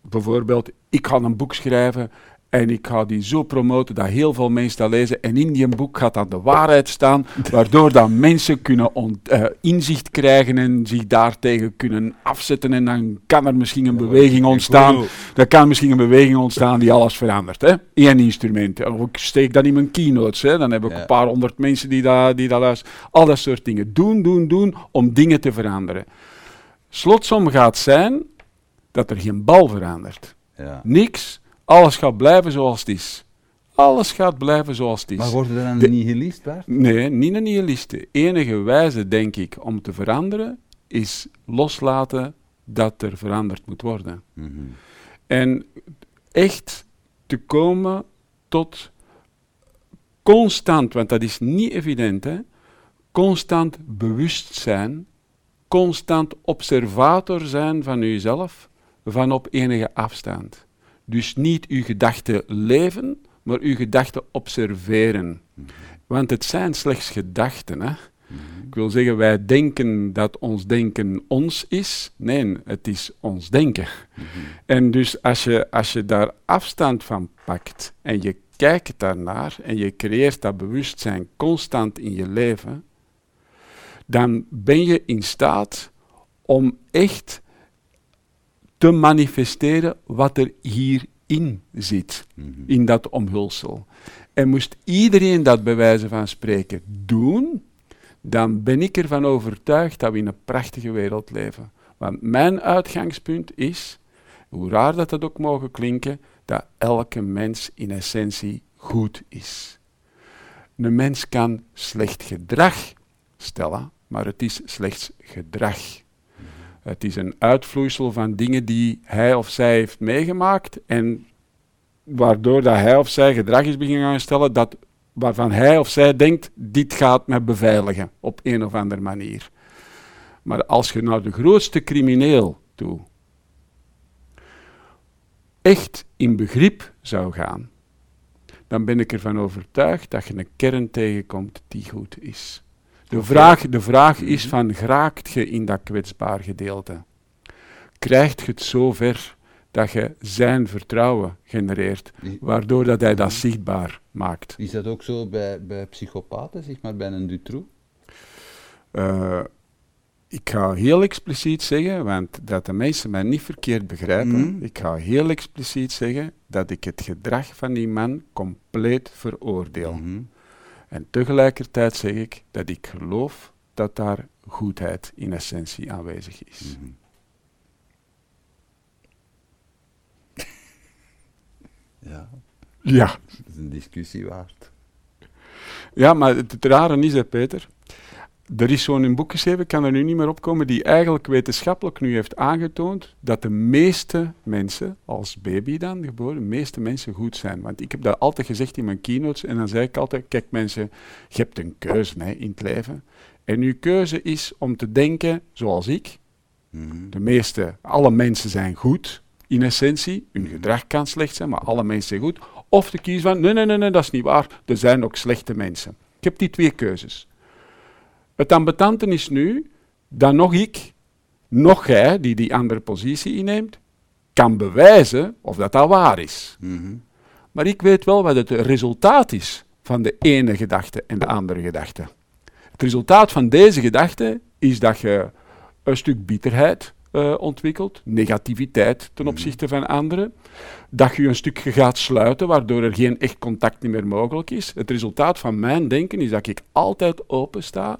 bijvoorbeeld, ik ga een boek schrijven en ik ga die zo promoten dat heel veel mensen dat lezen. En in die boek gaat dan de waarheid staan, waardoor dan mensen kunnen uh, inzicht krijgen en zich daartegen kunnen afzetten. En dan kan er misschien een beweging ontstaan. Er kan misschien een beweging ontstaan die alles verandert. Hè? Eén instrument. Of ik steek dat in mijn keynotes. Hè? Dan heb ik een paar honderd mensen die dat, die dat luisteren. Al dat soort dingen. Doen, doen, doen om dingen te veranderen. Slotsom gaat zijn dat er geen bal verandert. Ja. Niks alles gaat blijven zoals het is. Alles gaat blijven zoals het is. Maar worden er dan de, nihilist? Nee, niet een nihilist. De enige wijze, denk ik, om te veranderen, is loslaten dat er veranderd moet worden. Mhm. En echt te komen tot constant, want dat is niet evident, hè, constant bewustzijn, constant observator zijn van uzelf, van op enige afstand. Dus niet uw gedachten leven, maar uw gedachten observeren. Mhm. Want het zijn slechts gedachten. Hè? Mhm. Ik wil zeggen, wij denken dat ons denken ons is. Nee, het is ons denken. Mhm. En dus als je, als je daar afstand van pakt en je kijkt daarnaar en je creëert dat bewustzijn constant in je leven, dan ben je in staat om echt te manifesteren wat er hierin zit, mhm. in dat omhulsel. En moest iedereen dat bij wijze van spreken doen, dan ben ik ervan overtuigd dat we in een prachtige wereld leven. Want mijn uitgangspunt is, hoe raar dat dat ook mogen klinken, dat elke mens in essentie goed is. Een mens kan slecht gedrag stellen, maar het is slechts gedrag. Het is een uitvloeisel van dingen die hij of zij heeft meegemaakt en waardoor dat hij of zij gedrag is beginnen gaan stellen dat, waarvan hij of zij denkt, dit gaat me beveiligen op een of andere manier. Maar als je naar de grootste crimineel toe echt in begrip zou gaan, dan ben ik ervan overtuigd dat je een kern tegenkomt die goed is. De vraag, de vraag is mhm. van, geraakt je in dat kwetsbaar gedeelte? Krijgt je het zover dat je zijn vertrouwen genereert, waardoor dat hij dat mhm. zichtbaar maakt. Is dat ook zo bij, bij psychopaten, zeg maar, bij een Dutroux? Uh, ik ga heel expliciet zeggen, want dat de mensen mij niet verkeerd begrijpen, mhm. ik ga heel expliciet zeggen dat ik het gedrag van die man compleet veroordeel. En tegelijkertijd zeg ik dat ik geloof dat daar goedheid in essentie aanwezig is. Mhm. (laughs) ja. Ja. Dat is een discussie waard. Ja, maar het, het rare is, hè, Peter, er is zo'n boek geschreven, ik kan er nu niet meer opkomen, die eigenlijk wetenschappelijk nu heeft aangetoond dat de meeste mensen, als baby dan geboren, de meeste mensen goed zijn. Want ik heb dat altijd gezegd in mijn keynotes en dan zei ik altijd, kijk mensen, je hebt een keuze hè, in het leven. En uw keuze is om te denken zoals ik. Mhm. De meeste, alle mensen zijn goed in essentie. Hun gedrag kan slecht zijn, maar alle mensen zijn goed. Of te kiezen van, nee, nee, nee, nee, dat is niet waar. Er zijn ook slechte mensen. Ik heb die twee keuzes. Het ambetante is nu dat nog ik nog jij, die die andere positie inneemt, kan bewijzen of dat al waar is. Mhm. Maar ik weet wel wat het resultaat is van de ene gedachte en de andere gedachte. Het resultaat van deze gedachte is dat je een stuk bitterheid uh, ontwikkelt, negativiteit ten mhm. opzichte van anderen, dat je een stukje gaat sluiten, waardoor er geen echt contact meer mogelijk is. Het resultaat van mijn denken is dat ik altijd open sta,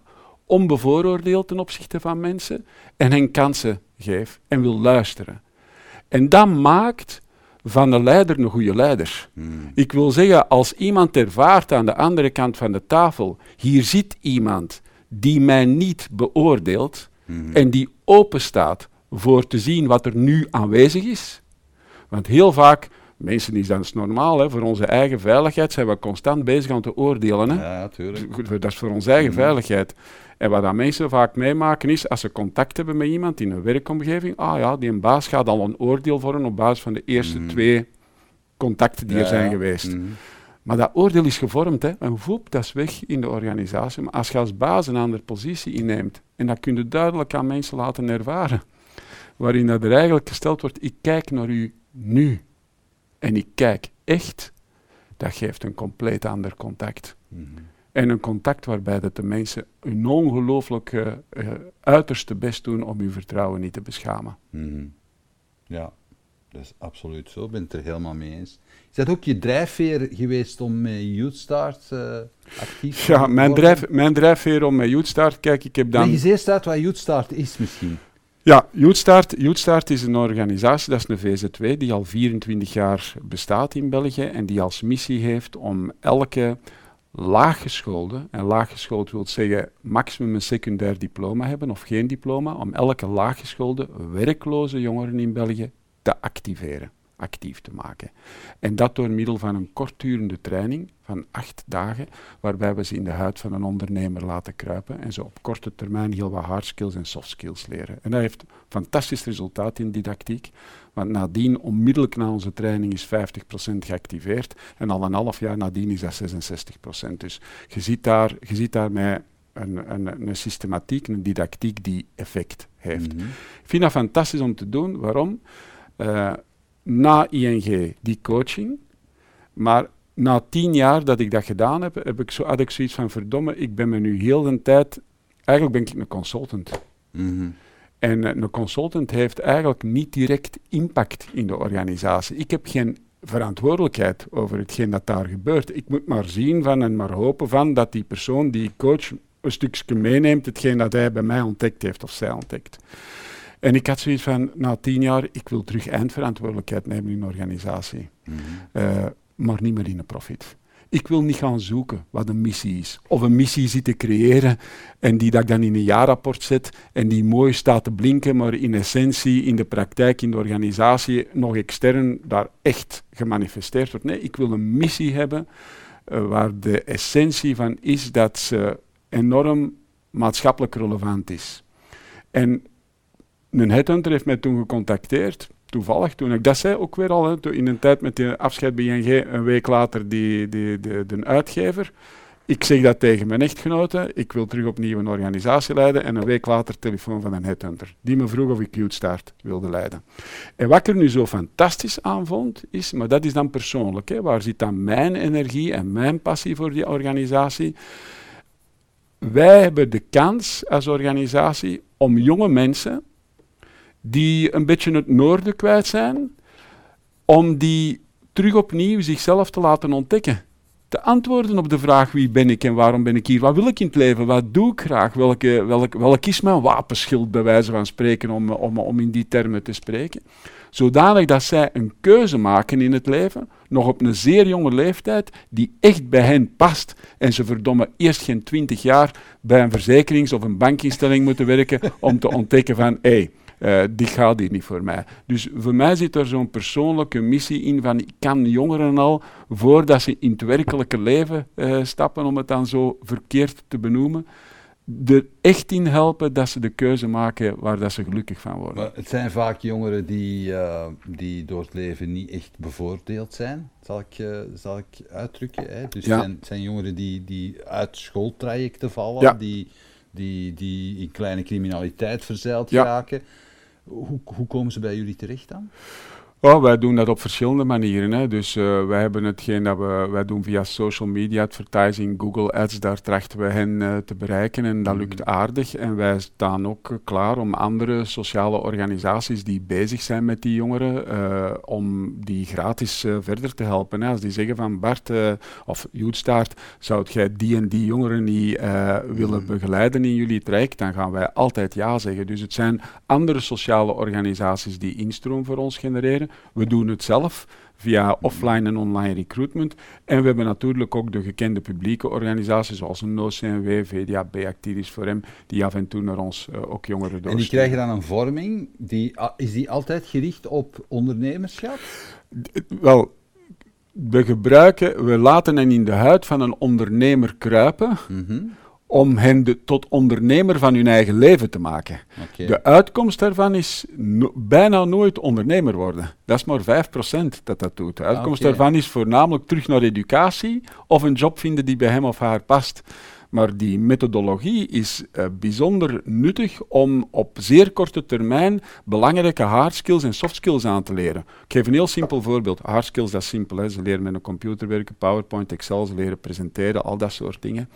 onbevooroordeeld ten opzichte van mensen, en hen kansen geef en wil luisteren. En dat maakt van de leider een goede leider. Hmm. Ik wil zeggen, als iemand ervaart aan de andere kant van de tafel, hier zit iemand die mij niet beoordeelt hmm. en die open staat voor te zien wat er nu aanwezig is. Want heel vaak, mensen is dat normaal, hè, voor onze eigen veiligheid zijn we constant bezig aan te oordelen. Hè. Ja, natuurlijk. Dat is voor onze eigen hmm. veiligheid. En wat dat mensen vaak meemaken is, als ze contact hebben met iemand in een werkomgeving, ah ja, die een baas gaat al een oordeel vormen op basis van de eerste mhm. twee contacten die er zijn geweest. Mhm. Maar dat oordeel is gevormd, hè. en voep, dat is weg in de organisatie. Maar als je als baas een andere positie inneemt, en dat kun je duidelijk aan mensen laten ervaren, waarin dat er eigenlijk gesteld wordt, ik kijk naar u nu, en ik kijk echt, dat geeft een compleet ander contact. Mhm. En een contact waarbij dat de mensen een ongelooflijk uh, uiterste best doen om uw vertrouwen niet te beschamen. Mhm. Ja, dat is absoluut zo. Ik ben het er helemaal mee eens. Is dat ook je drijfveer geweest om met YouthStart uh, actief te Ja, mijn, drijf, mijn drijfveer om met YouthStart, kijk, ik heb dan... Leg eens eerst uit wat YouthStart is misschien. Ja, YouthStart, YouthStart is een organisatie, dat is een VZW, die al 24 jaar bestaat in België en die als missie heeft om elke laaggeschoolde, en laaggeschoold wil zeggen maximum een secundair diploma hebben of geen diploma, om elke laaggeschoolde werkloze jongeren in België te activeren, actief te maken. En dat door middel van een kortdurende training van acht dagen, waarbij we ze in de huid van een ondernemer laten kruipen en ze op korte termijn heel wat hard skills en soft skills leren. En dat heeft fantastisch resultaat in didactiek, want nadien, onmiddellijk na onze training, is 50% geactiveerd. En al een half jaar nadien is dat 66%. Dus je ziet daar, je ziet daar met een, een, een systematiek, een didactiek die effect heeft. Mhm. Ik vind dat fantastisch om te doen. Waarom? Uh, na ING die coaching, maar na tien jaar dat ik dat gedaan heb, heb ik zo, had ik zoiets van verdomme, ik ben me nu heel de tijd, eigenlijk ben ik een consultant. Mm en eh, een consultant heeft eigenlijk niet direct impact in de organisatie. Ik heb geen verantwoordelijkheid over hetgeen dat daar gebeurt. Ik moet maar zien van en maar hopen van dat die persoon die coach een stukje meeneemt, hetgeen dat hij bij mij ontdekt heeft of zij ontdekt. En ik had zoiets van, na tien jaar, ik wil terug eindverantwoordelijkheid nemen in een organisatie. Mhm. Eh, maar niet meer in een profit. Ik wil niet gaan zoeken wat een missie is. Of een missie zitten creëren en die dat ik dan in een jaarrapport zet en die mooi staat te blinken, maar in essentie, in de praktijk, in de organisatie, nog extern daar echt gemanifesteerd wordt. Nee, ik wil een missie hebben uh, waar de essentie van is dat ze enorm maatschappelijk relevant is. En een headhunter heeft mij toen gecontacteerd toevallig toen ik dat zei ook weer al, in een tijd met de afscheid bij ING, een week later die, de, uitgever. Ik zeg dat tegen mijn echtgenote, ik wil terug opnieuw een organisatie leiden en een week later telefoon van een headhunter, die me vroeg of ik Start wilde leiden. En wat ik er nu zo fantastisch aan vond, is, maar dat is dan persoonlijk, hè, waar zit dan mijn energie en mijn passie voor die organisatie? Wij hebben de kans als organisatie om jonge mensen die een beetje het noorden kwijt zijn, om die terug opnieuw zichzelf te laten ontdekken. Te antwoorden op de vraag wie ben ik en waarom ben ik hier? Wat wil ik in het leven? Wat doe ik graag? Welke, welk, welk is mijn wapenschild, bij wijze van spreken, om, om, om in die termen te spreken? Zodanig dat zij een keuze maken in het leven, nog op een zeer jonge leeftijd, die echt bij hen past. En ze verdomme eerst geen twintig jaar bij een verzekerings- of een bankinstelling moeten werken om te ontdekken van, hé, hey, uh, die gaat hier niet voor mij. Dus voor mij zit er zo'n persoonlijke missie in van ik kan jongeren al, voordat ze in het werkelijke leven uh, stappen, om het dan zo verkeerd te benoemen, er echt in helpen dat ze de keuze maken waar dat ze gelukkig van worden. Maar het zijn vaak jongeren die, uh, die door het leven niet echt bevoordeeld zijn, zal ik, uh, zal ik uitdrukken. Hè? Dus ja. zijn, zijn, jongeren die, die uit schooltrajecten vallen, ja. die die, die in kleine criminaliteit verzeild raken. Hoe, hoe komen ze bij jullie terecht dan? Oh, wij doen dat op verschillende manieren. Hè. Dus uh, wij hebben hetgeen dat we wij doen via social media advertising, Google Ads, daar trachten we hen uh, te bereiken en dat lukt mm. aardig. En wij staan ook klaar om andere sociale organisaties die bezig zijn met die jongeren, uh, om die gratis verder te helpen. Hè. Als die zeggen van Bart of Joetstaart, zou jij die en die jongeren niet willen mm. begeleiden in jullie traject, dan gaan wij altijd ja zeggen. Dus het zijn andere sociale organisaties die instroom voor ons genereren. We doen het zelf via offline en online recruitment. En we hebben natuurlijk ook de gekende publieke organisaties zoals een NOCNW, VDAB, Activis voor hem, die af en toe naar ons uh, ook jongeren doorsturen. En die krijgen dan een vorming, die, ah, is die altijd gericht op ondernemerschap? wel, we gebruiken, we laten hen in de huid van een ondernemer kruipen. Mm om hen de, tot ondernemer van hun eigen leven te maken. De uitkomst daarvan is bijna nooit ondernemer worden. Dat is maar 5% dat dat doet. De uitkomst daarvan is voornamelijk terug naar educatie of een job vinden die bij hem of haar past. Maar die methodologie is uh, bijzonder nuttig om op zeer korte termijn belangrijke hard skills en soft skills aan te leren. Ik geef een heel simpel voorbeeld. Hard skills, dat is simpel. Hè. Ze leren met een computer werken, PowerPoint, Excel, ze leren presenteren, al dat soort dingen.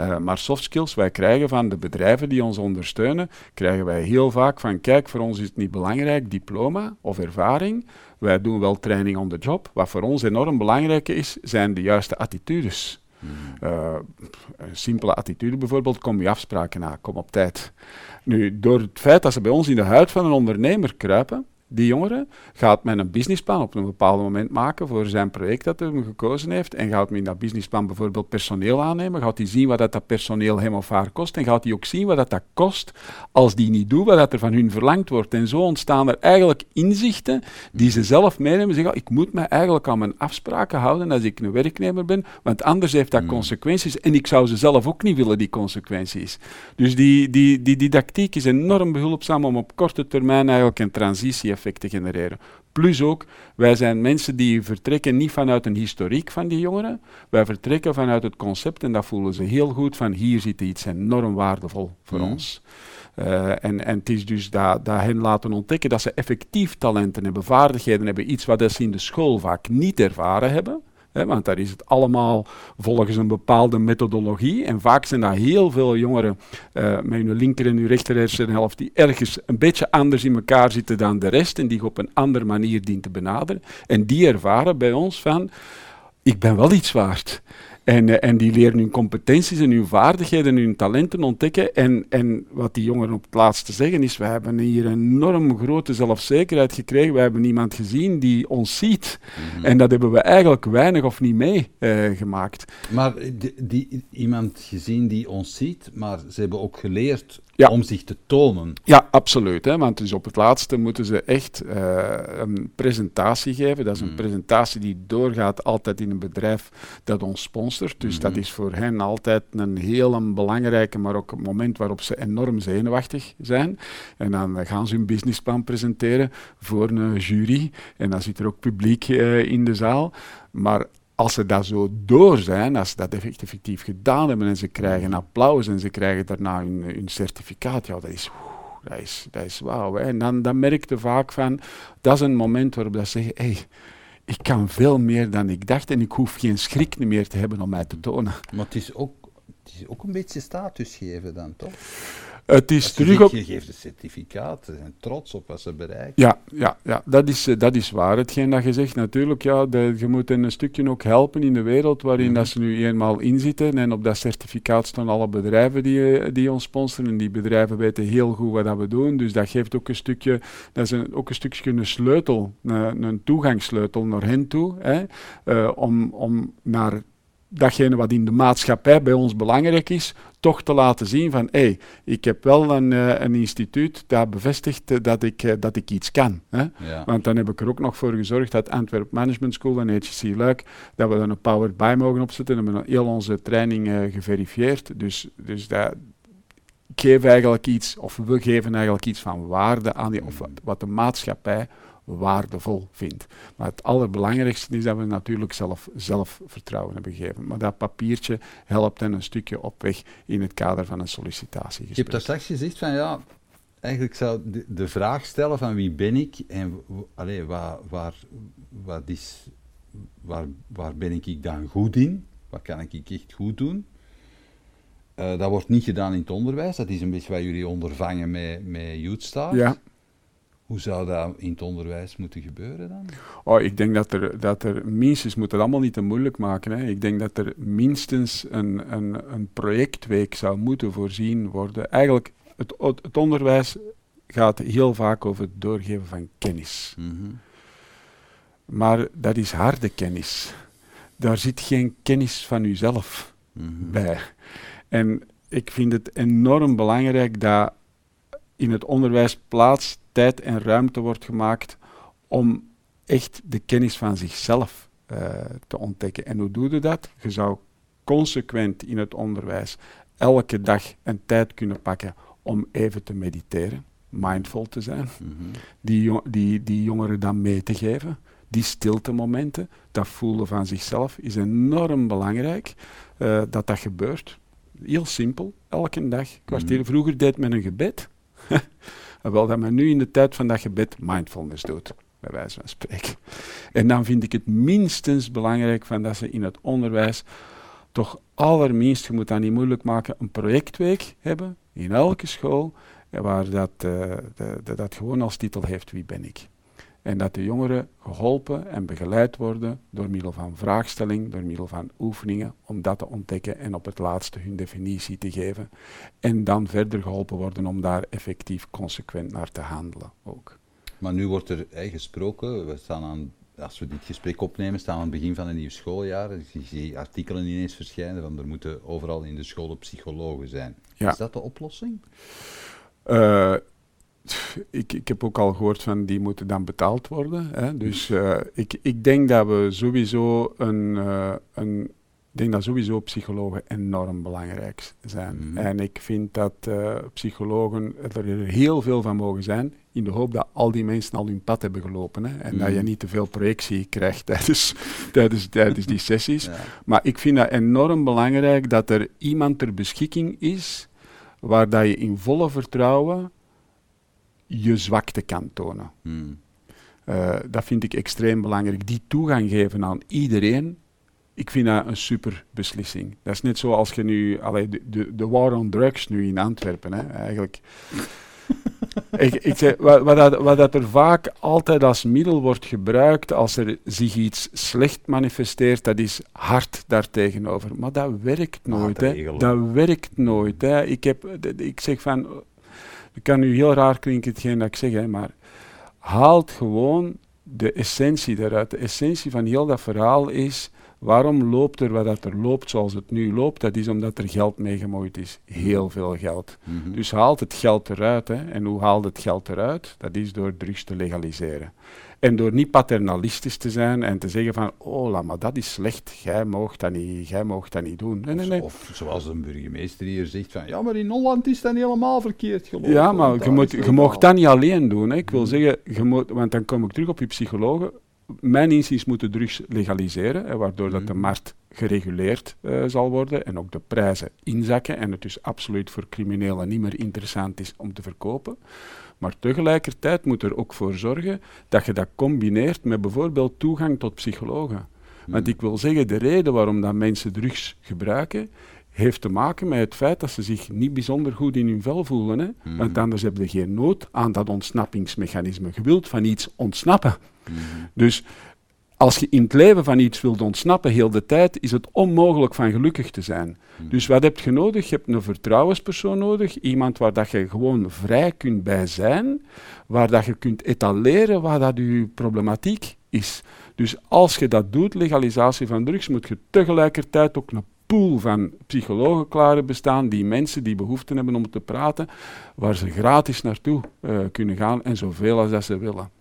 Uh, maar soft skills, wij krijgen van de bedrijven die ons ondersteunen, krijgen wij heel vaak van, kijk, voor ons is het niet belangrijk, diploma of ervaring. Wij doen wel training on the job. Wat voor ons enorm belangrijk is, zijn de juiste attitudes. Uh, een simpele attitude bijvoorbeeld, kom je afspraken na, kom op tijd. Nu, door het feit dat ze bij ons in de huid van een ondernemer kruipen, die jongere gaat men een businessplan op een bepaald moment maken voor zijn project dat hij gekozen heeft en gaat men in dat businessplan bijvoorbeeld personeel aannemen, gaat hij zien wat dat, dat personeel hem of haar kost en gaat hij ook zien wat dat, dat kost als die niet doen wat dat er van hun verlangd wordt. En zo ontstaan er eigenlijk inzichten die ze zelf meenemen en zeggen, ik moet me eigenlijk aan mijn afspraken houden als ik een werknemer ben, want anders heeft dat hmm. consequenties en ik zou ze zelf ook niet willen, die consequenties. Dus die, die, die didactiek is enorm behulpzaam om op korte termijn eigenlijk een transitie effecten genereren. Plus ook, wij zijn mensen die vertrekken niet vanuit een historiek van die jongeren, wij vertrekken vanuit het concept en dat voelen ze heel goed van hier zit iets enorm waardevol voor mhm. ons. Uh, en, en het is dus dat, dat hen laten ontdekken dat ze effectief talenten hebben, vaardigheden hebben, iets wat ze in de school vaak niet ervaren hebben want daar is het allemaal volgens een bepaalde methodologie. En vaak zijn daar heel veel jongeren uh, met hun linker en hun rechter die ergens een beetje anders in elkaar zitten dan de rest en die op een andere manier dient te benaderen. En die ervaren bij ons van, ik ben wel iets waard. En, eh, en die leren hun competenties en hun vaardigheden en hun talenten ontdekken. En, en wat die jongeren op het laatste zeggen is, we hebben hier een enorm grote zelfzekerheid gekregen. We hebben iemand gezien die ons ziet. Mhm. En dat hebben we eigenlijk weinig of niet meegemaakt. Uh, maar die, die, iemand gezien die ons ziet, maar ze hebben ook geleerd om zich te tonen. Ja, absoluut. Hè, want dus op het laatste moeten ze echt uh, een presentatie geven. Dat is een mm. presentatie die doorgaat altijd in een bedrijf dat ons sponsort. Dus dat mm-hmm. is voor hen altijd een heel een belangrijke, maar ook een moment waarop ze enorm zenuwachtig zijn. En dan gaan ze hun businessplan presenteren voor een jury. En dan zit er ook publiek uh, in de zaal. Maar als ze dat zo door zijn, als ze dat effectief gedaan hebben en ze krijgen applaus en ze krijgen daarna hun, hun certificaat, ja, dat is, dat is, dat is wauw. En dan, dan merkte vaak van, dat is een moment waarop ze zeggen, hey, ik kan veel meer dan ik dacht en ik hoef geen schrik meer te hebben om mij te tonen. Maar het is ook, het is ook een beetje status geven dan, toch? Het is terug op... Je geeft een certificaat, ze zijn trots op wat ze bereiken. Ja, ja, ja dat, is, eh, dat is waar. Hetgeen dat je zegt, natuurlijk, ja, de, je moet hen een stukje ook helpen in de wereld waarin mhm. dat ze nu eenmaal inzitten. En op dat certificaat staan alle bedrijven die, eh, die ons sponsoren. En die bedrijven weten heel goed wat dat we doen. Dus dat geeft ook een stukje, dat is een, ook een stukje een sleutel, een, een toegangssleutel naar hen toe. Hè, uh, om, om naar datgene wat in de maatschappij bij ons belangrijk is, toch te laten zien van hé, hey, ik heb wel een, uh, een instituut dat bevestigt uh, dat, ik, uh, dat ik iets kan. Hè? Ja. Want dan heb ik er ook nog voor gezorgd dat Antwerp Management School en HC Luik, dat we dan een Powered By mogen opzetten en hebben heel onze training geverifieerd. Dus, dus dat, ik geef eigenlijk iets, of we geven eigenlijk iets van waarde aan die, of wat, wat de maatschappij waardevol vindt. Maar het allerbelangrijkste is dat we natuurlijk zelf zelfvertrouwen hebben gegeven. Maar dat papiertje helpt hen een stukje op weg in het kader van een sollicitatiegesprek. Je hebt daar straks gezegd van ja, eigenlijk zou de, de vraag stellen van wie ben ik en allez, waar, waar, wat is, waar, waar ben ik dan goed in? Wat kan ik echt goed doen? Uh, dat wordt niet gedaan in het onderwijs. Dat is een beetje wat jullie ondervangen met, met YouthStar. Ja. Hoe zou dat in het onderwijs moeten gebeuren dan? Oh, ik denk dat er, dat er minstens, moet het allemaal niet te moeilijk maken. Hè. Ik denk dat er minstens een, een, een projectweek zou moeten voorzien worden. Eigenlijk, het, het onderwijs gaat heel vaak over het doorgeven van kennis. Mhm. Maar dat is harde kennis. Daar zit geen kennis van uzelf mm bij. En ik vind het enorm belangrijk dat in het onderwijs plaats, tijd en ruimte wordt gemaakt om echt de kennis van zichzelf uh, te ontdekken. En hoe doe je dat? Je zou consequent in het onderwijs elke dag een tijd kunnen pakken om even te mediteren, mindful te zijn, mm -hmm. die, die, die jongeren dan mee te geven. Die stilte momenten, dat voelen van zichzelf, is enorm belangrijk uh, dat dat gebeurt. Heel simpel, elke dag. Kwartier. Mm. Vroeger deed men een gebed. (laughs) Wel dat men nu in de tijd van dat gebed mindfulness doet, bij wijze van spreken. En dan vind ik het minstens belangrijk van dat ze in het onderwijs toch allerminst, je moet dat niet moeilijk maken, een projectweek hebben in elke school, waar dat, uh, de, dat gewoon als titel heeft wie ben ik. En dat de jongeren geholpen en begeleid worden door middel van vraagstelling, door middel van oefeningen, om dat te ontdekken en op het laatste hun definitie te geven. En dan verder geholpen worden om daar effectief consequent naar te handelen ook. Maar nu wordt er eh, gesproken, we staan aan, als we dit gesprek opnemen, staan we aan het begin van een nieuw schooljaar. Ik zie artikelen ineens verschijnen van er moeten overal in de scholen psychologen zijn. Is dat de oplossing? Uh, ik, ik heb ook al gehoord van die moeten dan betaald worden. Hè. Dus uh, ik, ik denk dat we sowieso een, uh, een ik denk dat sowieso psychologen enorm belangrijk zijn. Mm. En ik vind dat uh, psychologen er heel veel van mogen zijn, in de hoop dat al die mensen al hun pad hebben gelopen. Hè, en mm. dat je niet te veel projectie krijgt (laughs) tijdens, tijdens, tijdens die sessies. Ja. Maar ik vind dat enorm belangrijk dat er iemand ter beschikking is waar dat je in volle vertrouwen je zwakte kan tonen. Hmm. Uh, dat vind ik extreem belangrijk. Die toegang geven aan iedereen, ik vind dat een super beslissing. Dat is net zoals je nu, allee, de, de, de war on drugs nu in Antwerpen, hè, eigenlijk. (laughs) ik, ik zeg, wat, wat, dat, wat dat er vaak altijd als middel wordt gebruikt als er zich iets slecht manifesteert, dat is hard daartegenover. Maar dat werkt nooit. Hè. Dat werkt nooit. Hè. Ik, heb, ik zeg van, het kan nu heel raar klinken, hetgeen dat ik zeg, hè, maar haalt gewoon de essentie eruit. De essentie van heel dat verhaal is, waarom loopt er wat dat er loopt zoals het nu loopt? Dat is omdat er geld mee gemoeid is. Heel veel geld. Mhm. Dus haalt het geld eruit. Hè. En hoe haalt het geld eruit? Dat is door drugs te legaliseren. En door niet paternalistisch te zijn en te zeggen van, oh, maar dat is slecht, jij mag dat niet, jij mag dat niet doen. Nee, nee, nee. Of, zoals een burgemeester hier zegt van, ja, maar in Holland is dat niet helemaal verkeerd gelopen. Ja, maar je, moet, je mag dat niet alleen doen. Hè. Ik wil hmm. zeggen, je moet, want dan kom ik terug op je psychologen. Mijn inziens moeten drugs legaliseren, hè, waardoor dat de hmm. markt gereguleerd uh, zal worden en ook de prijzen inzakken en het dus absoluut voor criminelen niet meer interessant is om te verkopen. Maar tegelijkertijd moet er ook voor zorgen dat je dat combineert met bijvoorbeeld toegang tot psychologen. Want hmm. ik wil zeggen, de reden waarom dat mensen drugs gebruiken, heeft te maken met het feit dat ze zich niet bijzonder goed in hun vel voelen. Hè? Hmm. Want anders hebben ze geen nood aan dat ontsnappingsmechanisme. Je wilt van iets ontsnappen. Hmm. Dus als je in het leven van iets wilt ontsnappen heel de tijd, is het onmogelijk van gelukkig te zijn. Hmm. Dus wat heb je nodig? Je hebt een vertrouwenspersoon nodig, iemand waar dat je gewoon vrij kunt bij zijn, waar dat je kunt etaleren waar dat je problematiek is. Dus als je dat doet, legalisatie van drugs, moet je tegelijkertijd ook een pool van psychologen klaar bestaan, die mensen die behoefte hebben om te praten, waar ze gratis naartoe uh, kunnen gaan en zoveel als dat ze willen.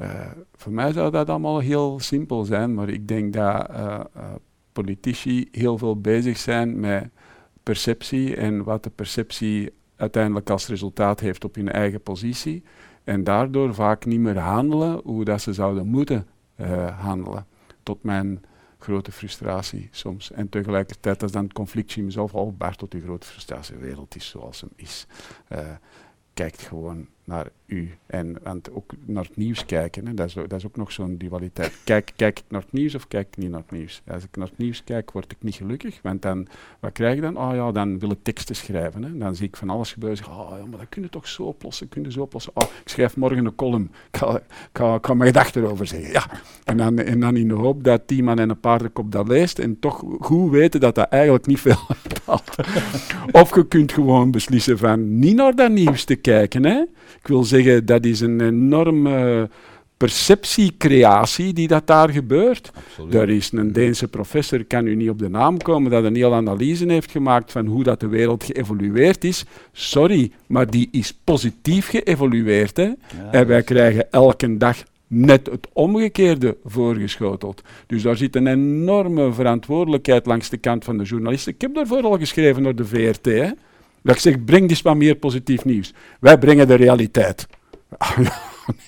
Uh, voor mij zou dat allemaal heel simpel zijn, maar ik denk dat uh, politici heel veel bezig zijn met perceptie en wat de perceptie uiteindelijk als resultaat heeft op hun eigen positie. En daardoor vaak niet meer handelen hoe dat ze zouden moeten handelen. Tot mijn grote frustratie soms. En tegelijkertijd, als dan het conflictje mezelf opbaart tot die grote frustratie, de wereld is zoals hem is. Uh, kijkt gewoon naar u. En want ook naar het nieuws kijken, hè, dat, is, dat is ook nog zo'n dualiteit. Kijk, kijk ik naar het nieuws of kijk ik niet naar het nieuws? Als ik naar het nieuws kijk, word ik niet gelukkig. Want dan, wat krijg ik dan? Oh ja, dan wil ik teksten schrijven. Hè. Dan zie ik van alles gebeuren. Zeg, oh ja, maar dat kun je toch zo oplossen? Kun je zo oplossen? Oh, ik schrijf morgen een column. Ik ga, ga, ga mijn gedachten erover zeggen. Ja. En dan, en dan in de hoop dat die man en een paardenkop dat leest en toch goed weten dat dat eigenlijk niet veel (laughs) of je kunt gewoon beslissen van niet naar dat nieuws te kijken. Hè. Ik wil zeggen, dat is een enorme perceptiecreatie die dat daar gebeurt. Absoluut. Daar is een Deense professor, kan u niet op de naam komen, dat een hele analyse heeft gemaakt van hoe dat de wereld geëvolueerd is. Sorry, maar die is positief geëvolueerd. Hè? en wij krijgen elke dag net het omgekeerde voorgeschoteld. Dus daar zit een enorme verantwoordelijkheid langs de kant van de journalisten. Ik heb daarvoor al geschreven door de VRT. Hè? Dat ik zeg, breng eens wat meer positief nieuws. Wij brengen de realiteit. (laughs)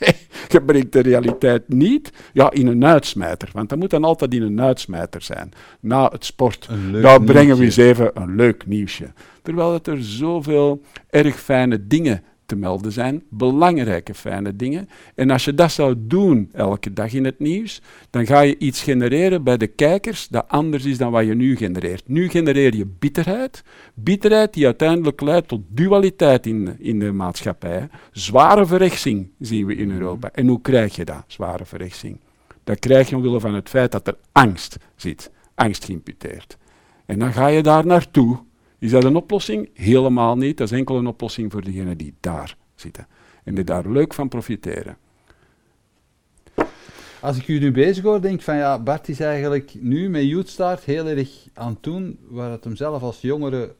nee, je brengt de realiteit niet ja, in een uitsmijter. Want dat moet dan altijd in een uitsmijter zijn. Na het sport. Daar brengen we eens even een leuk nieuwsje. Terwijl het er zoveel erg fijne dingen te melden zijn, belangrijke fijne dingen. En als je dat zou doen elke dag in het nieuws, dan ga je iets genereren bij de kijkers dat anders is dan wat je nu genereert. Nu genereer je bitterheid, bitterheid die uiteindelijk leidt tot dualiteit in, in de maatschappij. Zware verrechtsing zien we in mhm. Europa. En hoe krijg je dat, zware verrechtsing? Dat krijg je omwille van het feit dat er angst zit, angst geïmputeerd. En dan ga je daar naartoe is dat een oplossing? Helemaal niet. Dat is enkel een oplossing voor degenen die daar zitten. En die daar leuk van profiteren. Als ik u nu bezig hoor, denk ik van ja, Bart is eigenlijk nu met Youthstart heel erg aan het doen waar het hem zelf als jongere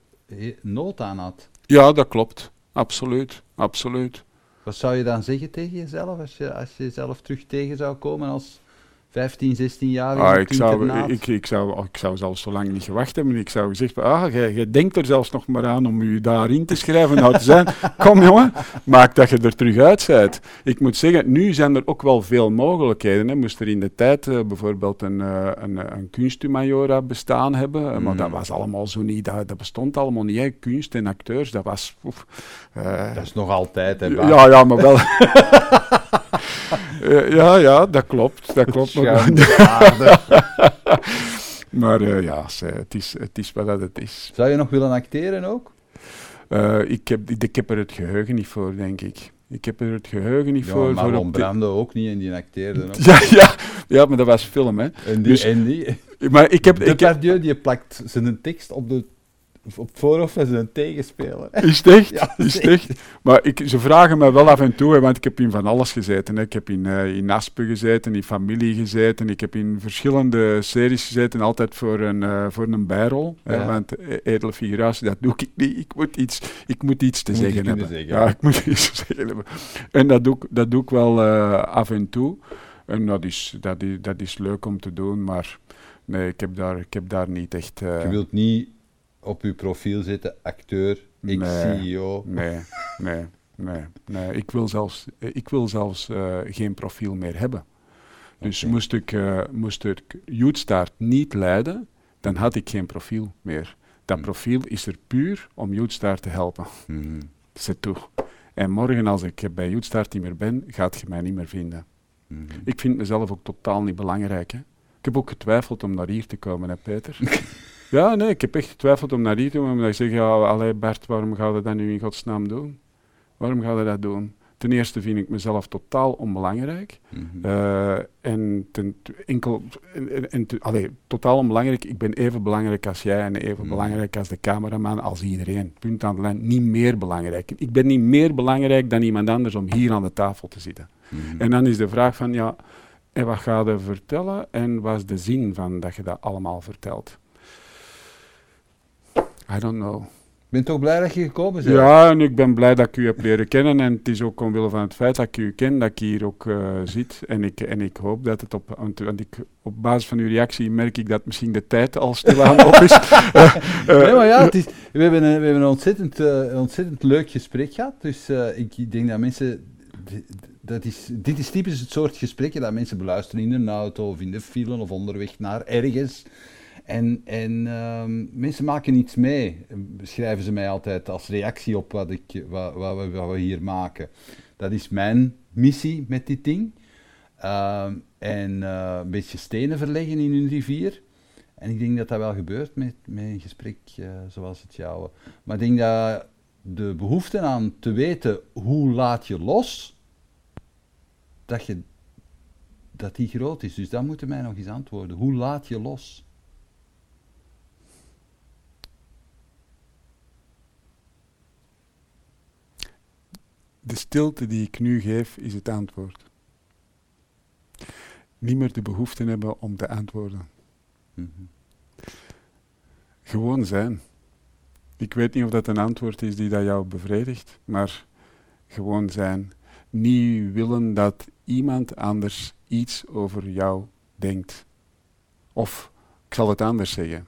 nood aan had. Ja, dat klopt. Absoluut. Absoluut. Wat zou je dan zeggen tegen jezelf als je, als je zelf terug tegen zou komen als 15, 16 jaar ah, ik, zou, ik, ik, zou, ik zou zelfs zo lang niet gewacht hebben. Ik zou gezegd, ah, jij, denkt er zelfs nog maar aan om je daarin te schrijven. Nou te zijn. (laughs) Kom jongen, maak dat je er terug uit bent. Ik moet zeggen, nu zijn er ook wel veel mogelijkheden. Hè. Moest er in de tijd uh, bijvoorbeeld een, uh, een, een kunsthumaniora bestaan hebben. Mm. Maar dat was allemaal zo niet. Dat, dat bestond allemaal niet. Hè. Kunst en acteurs, dat was... Oef, uh, dat is nog altijd, hè, Ja, ja, maar wel... (laughs) ja, ja, dat klopt. Dat klopt. maar uh, (laughs) ja, het is, het is wat het is. Zou je nog willen acteren ook? Uh, ik, heb, ik heb er het geheugen niet voor, denk ik. Ik heb er het geheugen niet ja, voor. Maar voor Brando ook niet en die acteerde ook. Ja, ja, ja, maar dat was film, hè. En die, dus, en die. Maar ik heb, de Cardieu die plakt zijn tekst op de op voorhoofd is een tegenspeler. (laughs) Is het echt? Ja, is het echt? Maar ik, ze vragen me wel af en toe, want ik heb in van alles gezeten. Hè. Ik heb in, uh, in Aspen gezeten, in Familie gezeten, ik heb in verschillende series gezeten, altijd voor een, uh, voor een bijrol. Ja. want uh, edele figuratie, dat doe ik niet. Ik moet iets, ik moet iets te zeggen hebben. Zeggen. Ja, (laughs) ik moet iets te zeggen hebben. En dat doe, dat doe ik wel af en toe. En dat is, dat, is, dat is leuk om te doen, maar nee, ik heb daar, ik heb daar niet echt... Je wilt niet op uw profiel zitten, acteur, ex-CEO? Nee, nee, nee, nee. Ik wil zelfs, ik wil zelfs uh, geen profiel meer hebben. Dus okay. moest ik, uh, moest ik Youthstart niet leiden, dan had ik geen profiel meer. Dat mm. profiel is er puur om Youthstart te helpen. Mm. C'est tout. En morgen als ik bij Youthstart niet meer ben, gaat je mij niet meer vinden. Mm. Ik vind mezelf ook totaal niet belangrijk. Hè. Ik heb ook getwijfeld om naar hier te komen, hè, Peter. (laughs) Ja, nee, ik heb echt getwijfeld om naar die te komen. Omdat ik zeg, ja, allee Bert, waarom ga je dat nu in godsnaam doen? Waarom ga je dat doen? Ten eerste vind ik mezelf totaal onbelangrijk. Mm -hmm. uh, en ten, enkel, en, en allee, totaal onbelangrijk. Ik ben even belangrijk als jij en even mm -hmm. belangrijk als de cameraman, als iedereen. Punt aan de lijn. Niet meer belangrijk. Ik ben niet meer belangrijk dan iemand anders om hier aan de tafel te zitten. Mm -hmm. En dan is de vraag van, ja, en wat ga je vertellen en wat is de zin van dat je dat allemaal vertelt? I don't know. Ik ben toch blij dat je gekomen bent? Ja, en ik ben blij dat ik u heb leren kennen. En het is ook omwille van het feit dat ik u ken, dat ik hier ook uh, zit. En ik, en ik hoop dat het op... Want ik, op basis van uw reactie merk ik dat misschien de tijd al stilaan op is. uh, (laughs) nee, maar ja, het is, we hebben een, we hebben een ontzettend, ontzettend leuk gesprek gehad. Dus ik denk dat mensen dat is, dit is typisch het soort gesprekken dat mensen beluisteren in een auto of in de file of onderweg naar ergens. En, en ehm, mensen maken iets mee, schrijven ze mij altijd als reactie op wat, ik, wat, wat, we, hier maken. Dat is mijn missie met dit ding. Ehm, en uh, een beetje stenen verleggen in hun rivier. En ik denk dat dat wel gebeurt met, met een gesprek uh, zoals het jouwe. Maar ik denk dat de behoefte aan te weten hoe laat je los, dat, je, dat die groot is. Dus dat moeten mij nog eens antwoorden. Hoe laat je los? De stilte die ik nu geef is het antwoord. Niet meer de behoefte hebben om te antwoorden. Mhm. Gewoon zijn. Ik weet niet of dat een antwoord is die dat jou bevredigt, maar gewoon zijn. Niet willen dat iemand anders iets over jou denkt. Of, ik zal het anders zeggen,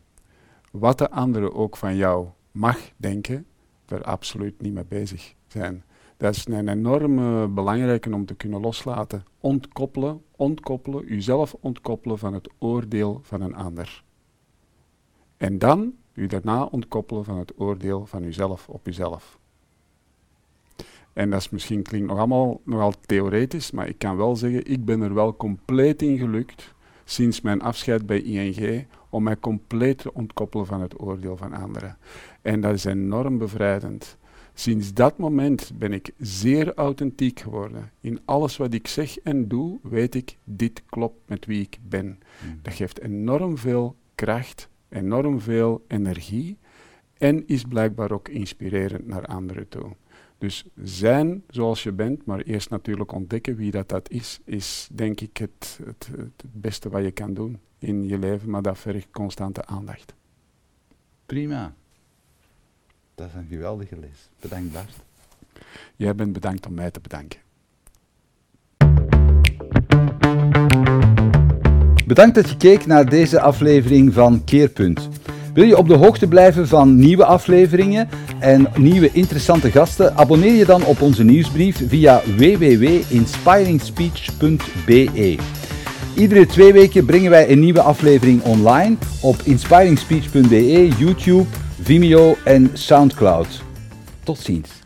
wat de anderen ook van jou mag denken, er absoluut niet mee bezig zijn. Dat is een enorme belangrijke om te kunnen loslaten. Ontkoppelen, ontkoppelen, uzelf ontkoppelen van het oordeel van een ander. En dan u daarna ontkoppelen van het oordeel van uzelf op uzelf. En dat is misschien klinkt nog allemaal nogal theoretisch, maar ik kan wel zeggen, ik ben er wel compleet in gelukt sinds mijn afscheid bij ING om mij compleet te ontkoppelen van het oordeel van anderen. En dat is enorm bevrijdend. Sinds dat moment ben ik zeer authentiek geworden. In alles wat ik zeg en doe, weet ik, dit klopt met wie ik ben. Hmm. Dat geeft enorm veel kracht, enorm veel energie en is blijkbaar ook inspirerend naar anderen toe. Dus zijn zoals je bent, maar eerst natuurlijk ontdekken wie dat, dat is, is denk ik het, het, het beste wat je kan doen in je leven, maar dat vergt constante aandacht. Prima. Dat is een geweldige les. Bedankt Bart. Jij bent bedankt om mij te bedanken. Bedankt dat je keek naar deze aflevering van Keerpunt. Wil je op de hoogte blijven van nieuwe afleveringen en nieuwe interessante gasten? Abonneer je dan op onze nieuwsbrief via www.inspiringspeech.be. Iedere twee weken brengen wij een nieuwe aflevering online op inspiringspeech.be, YouTube, Vimeo en Soundcloud. Tot ziens.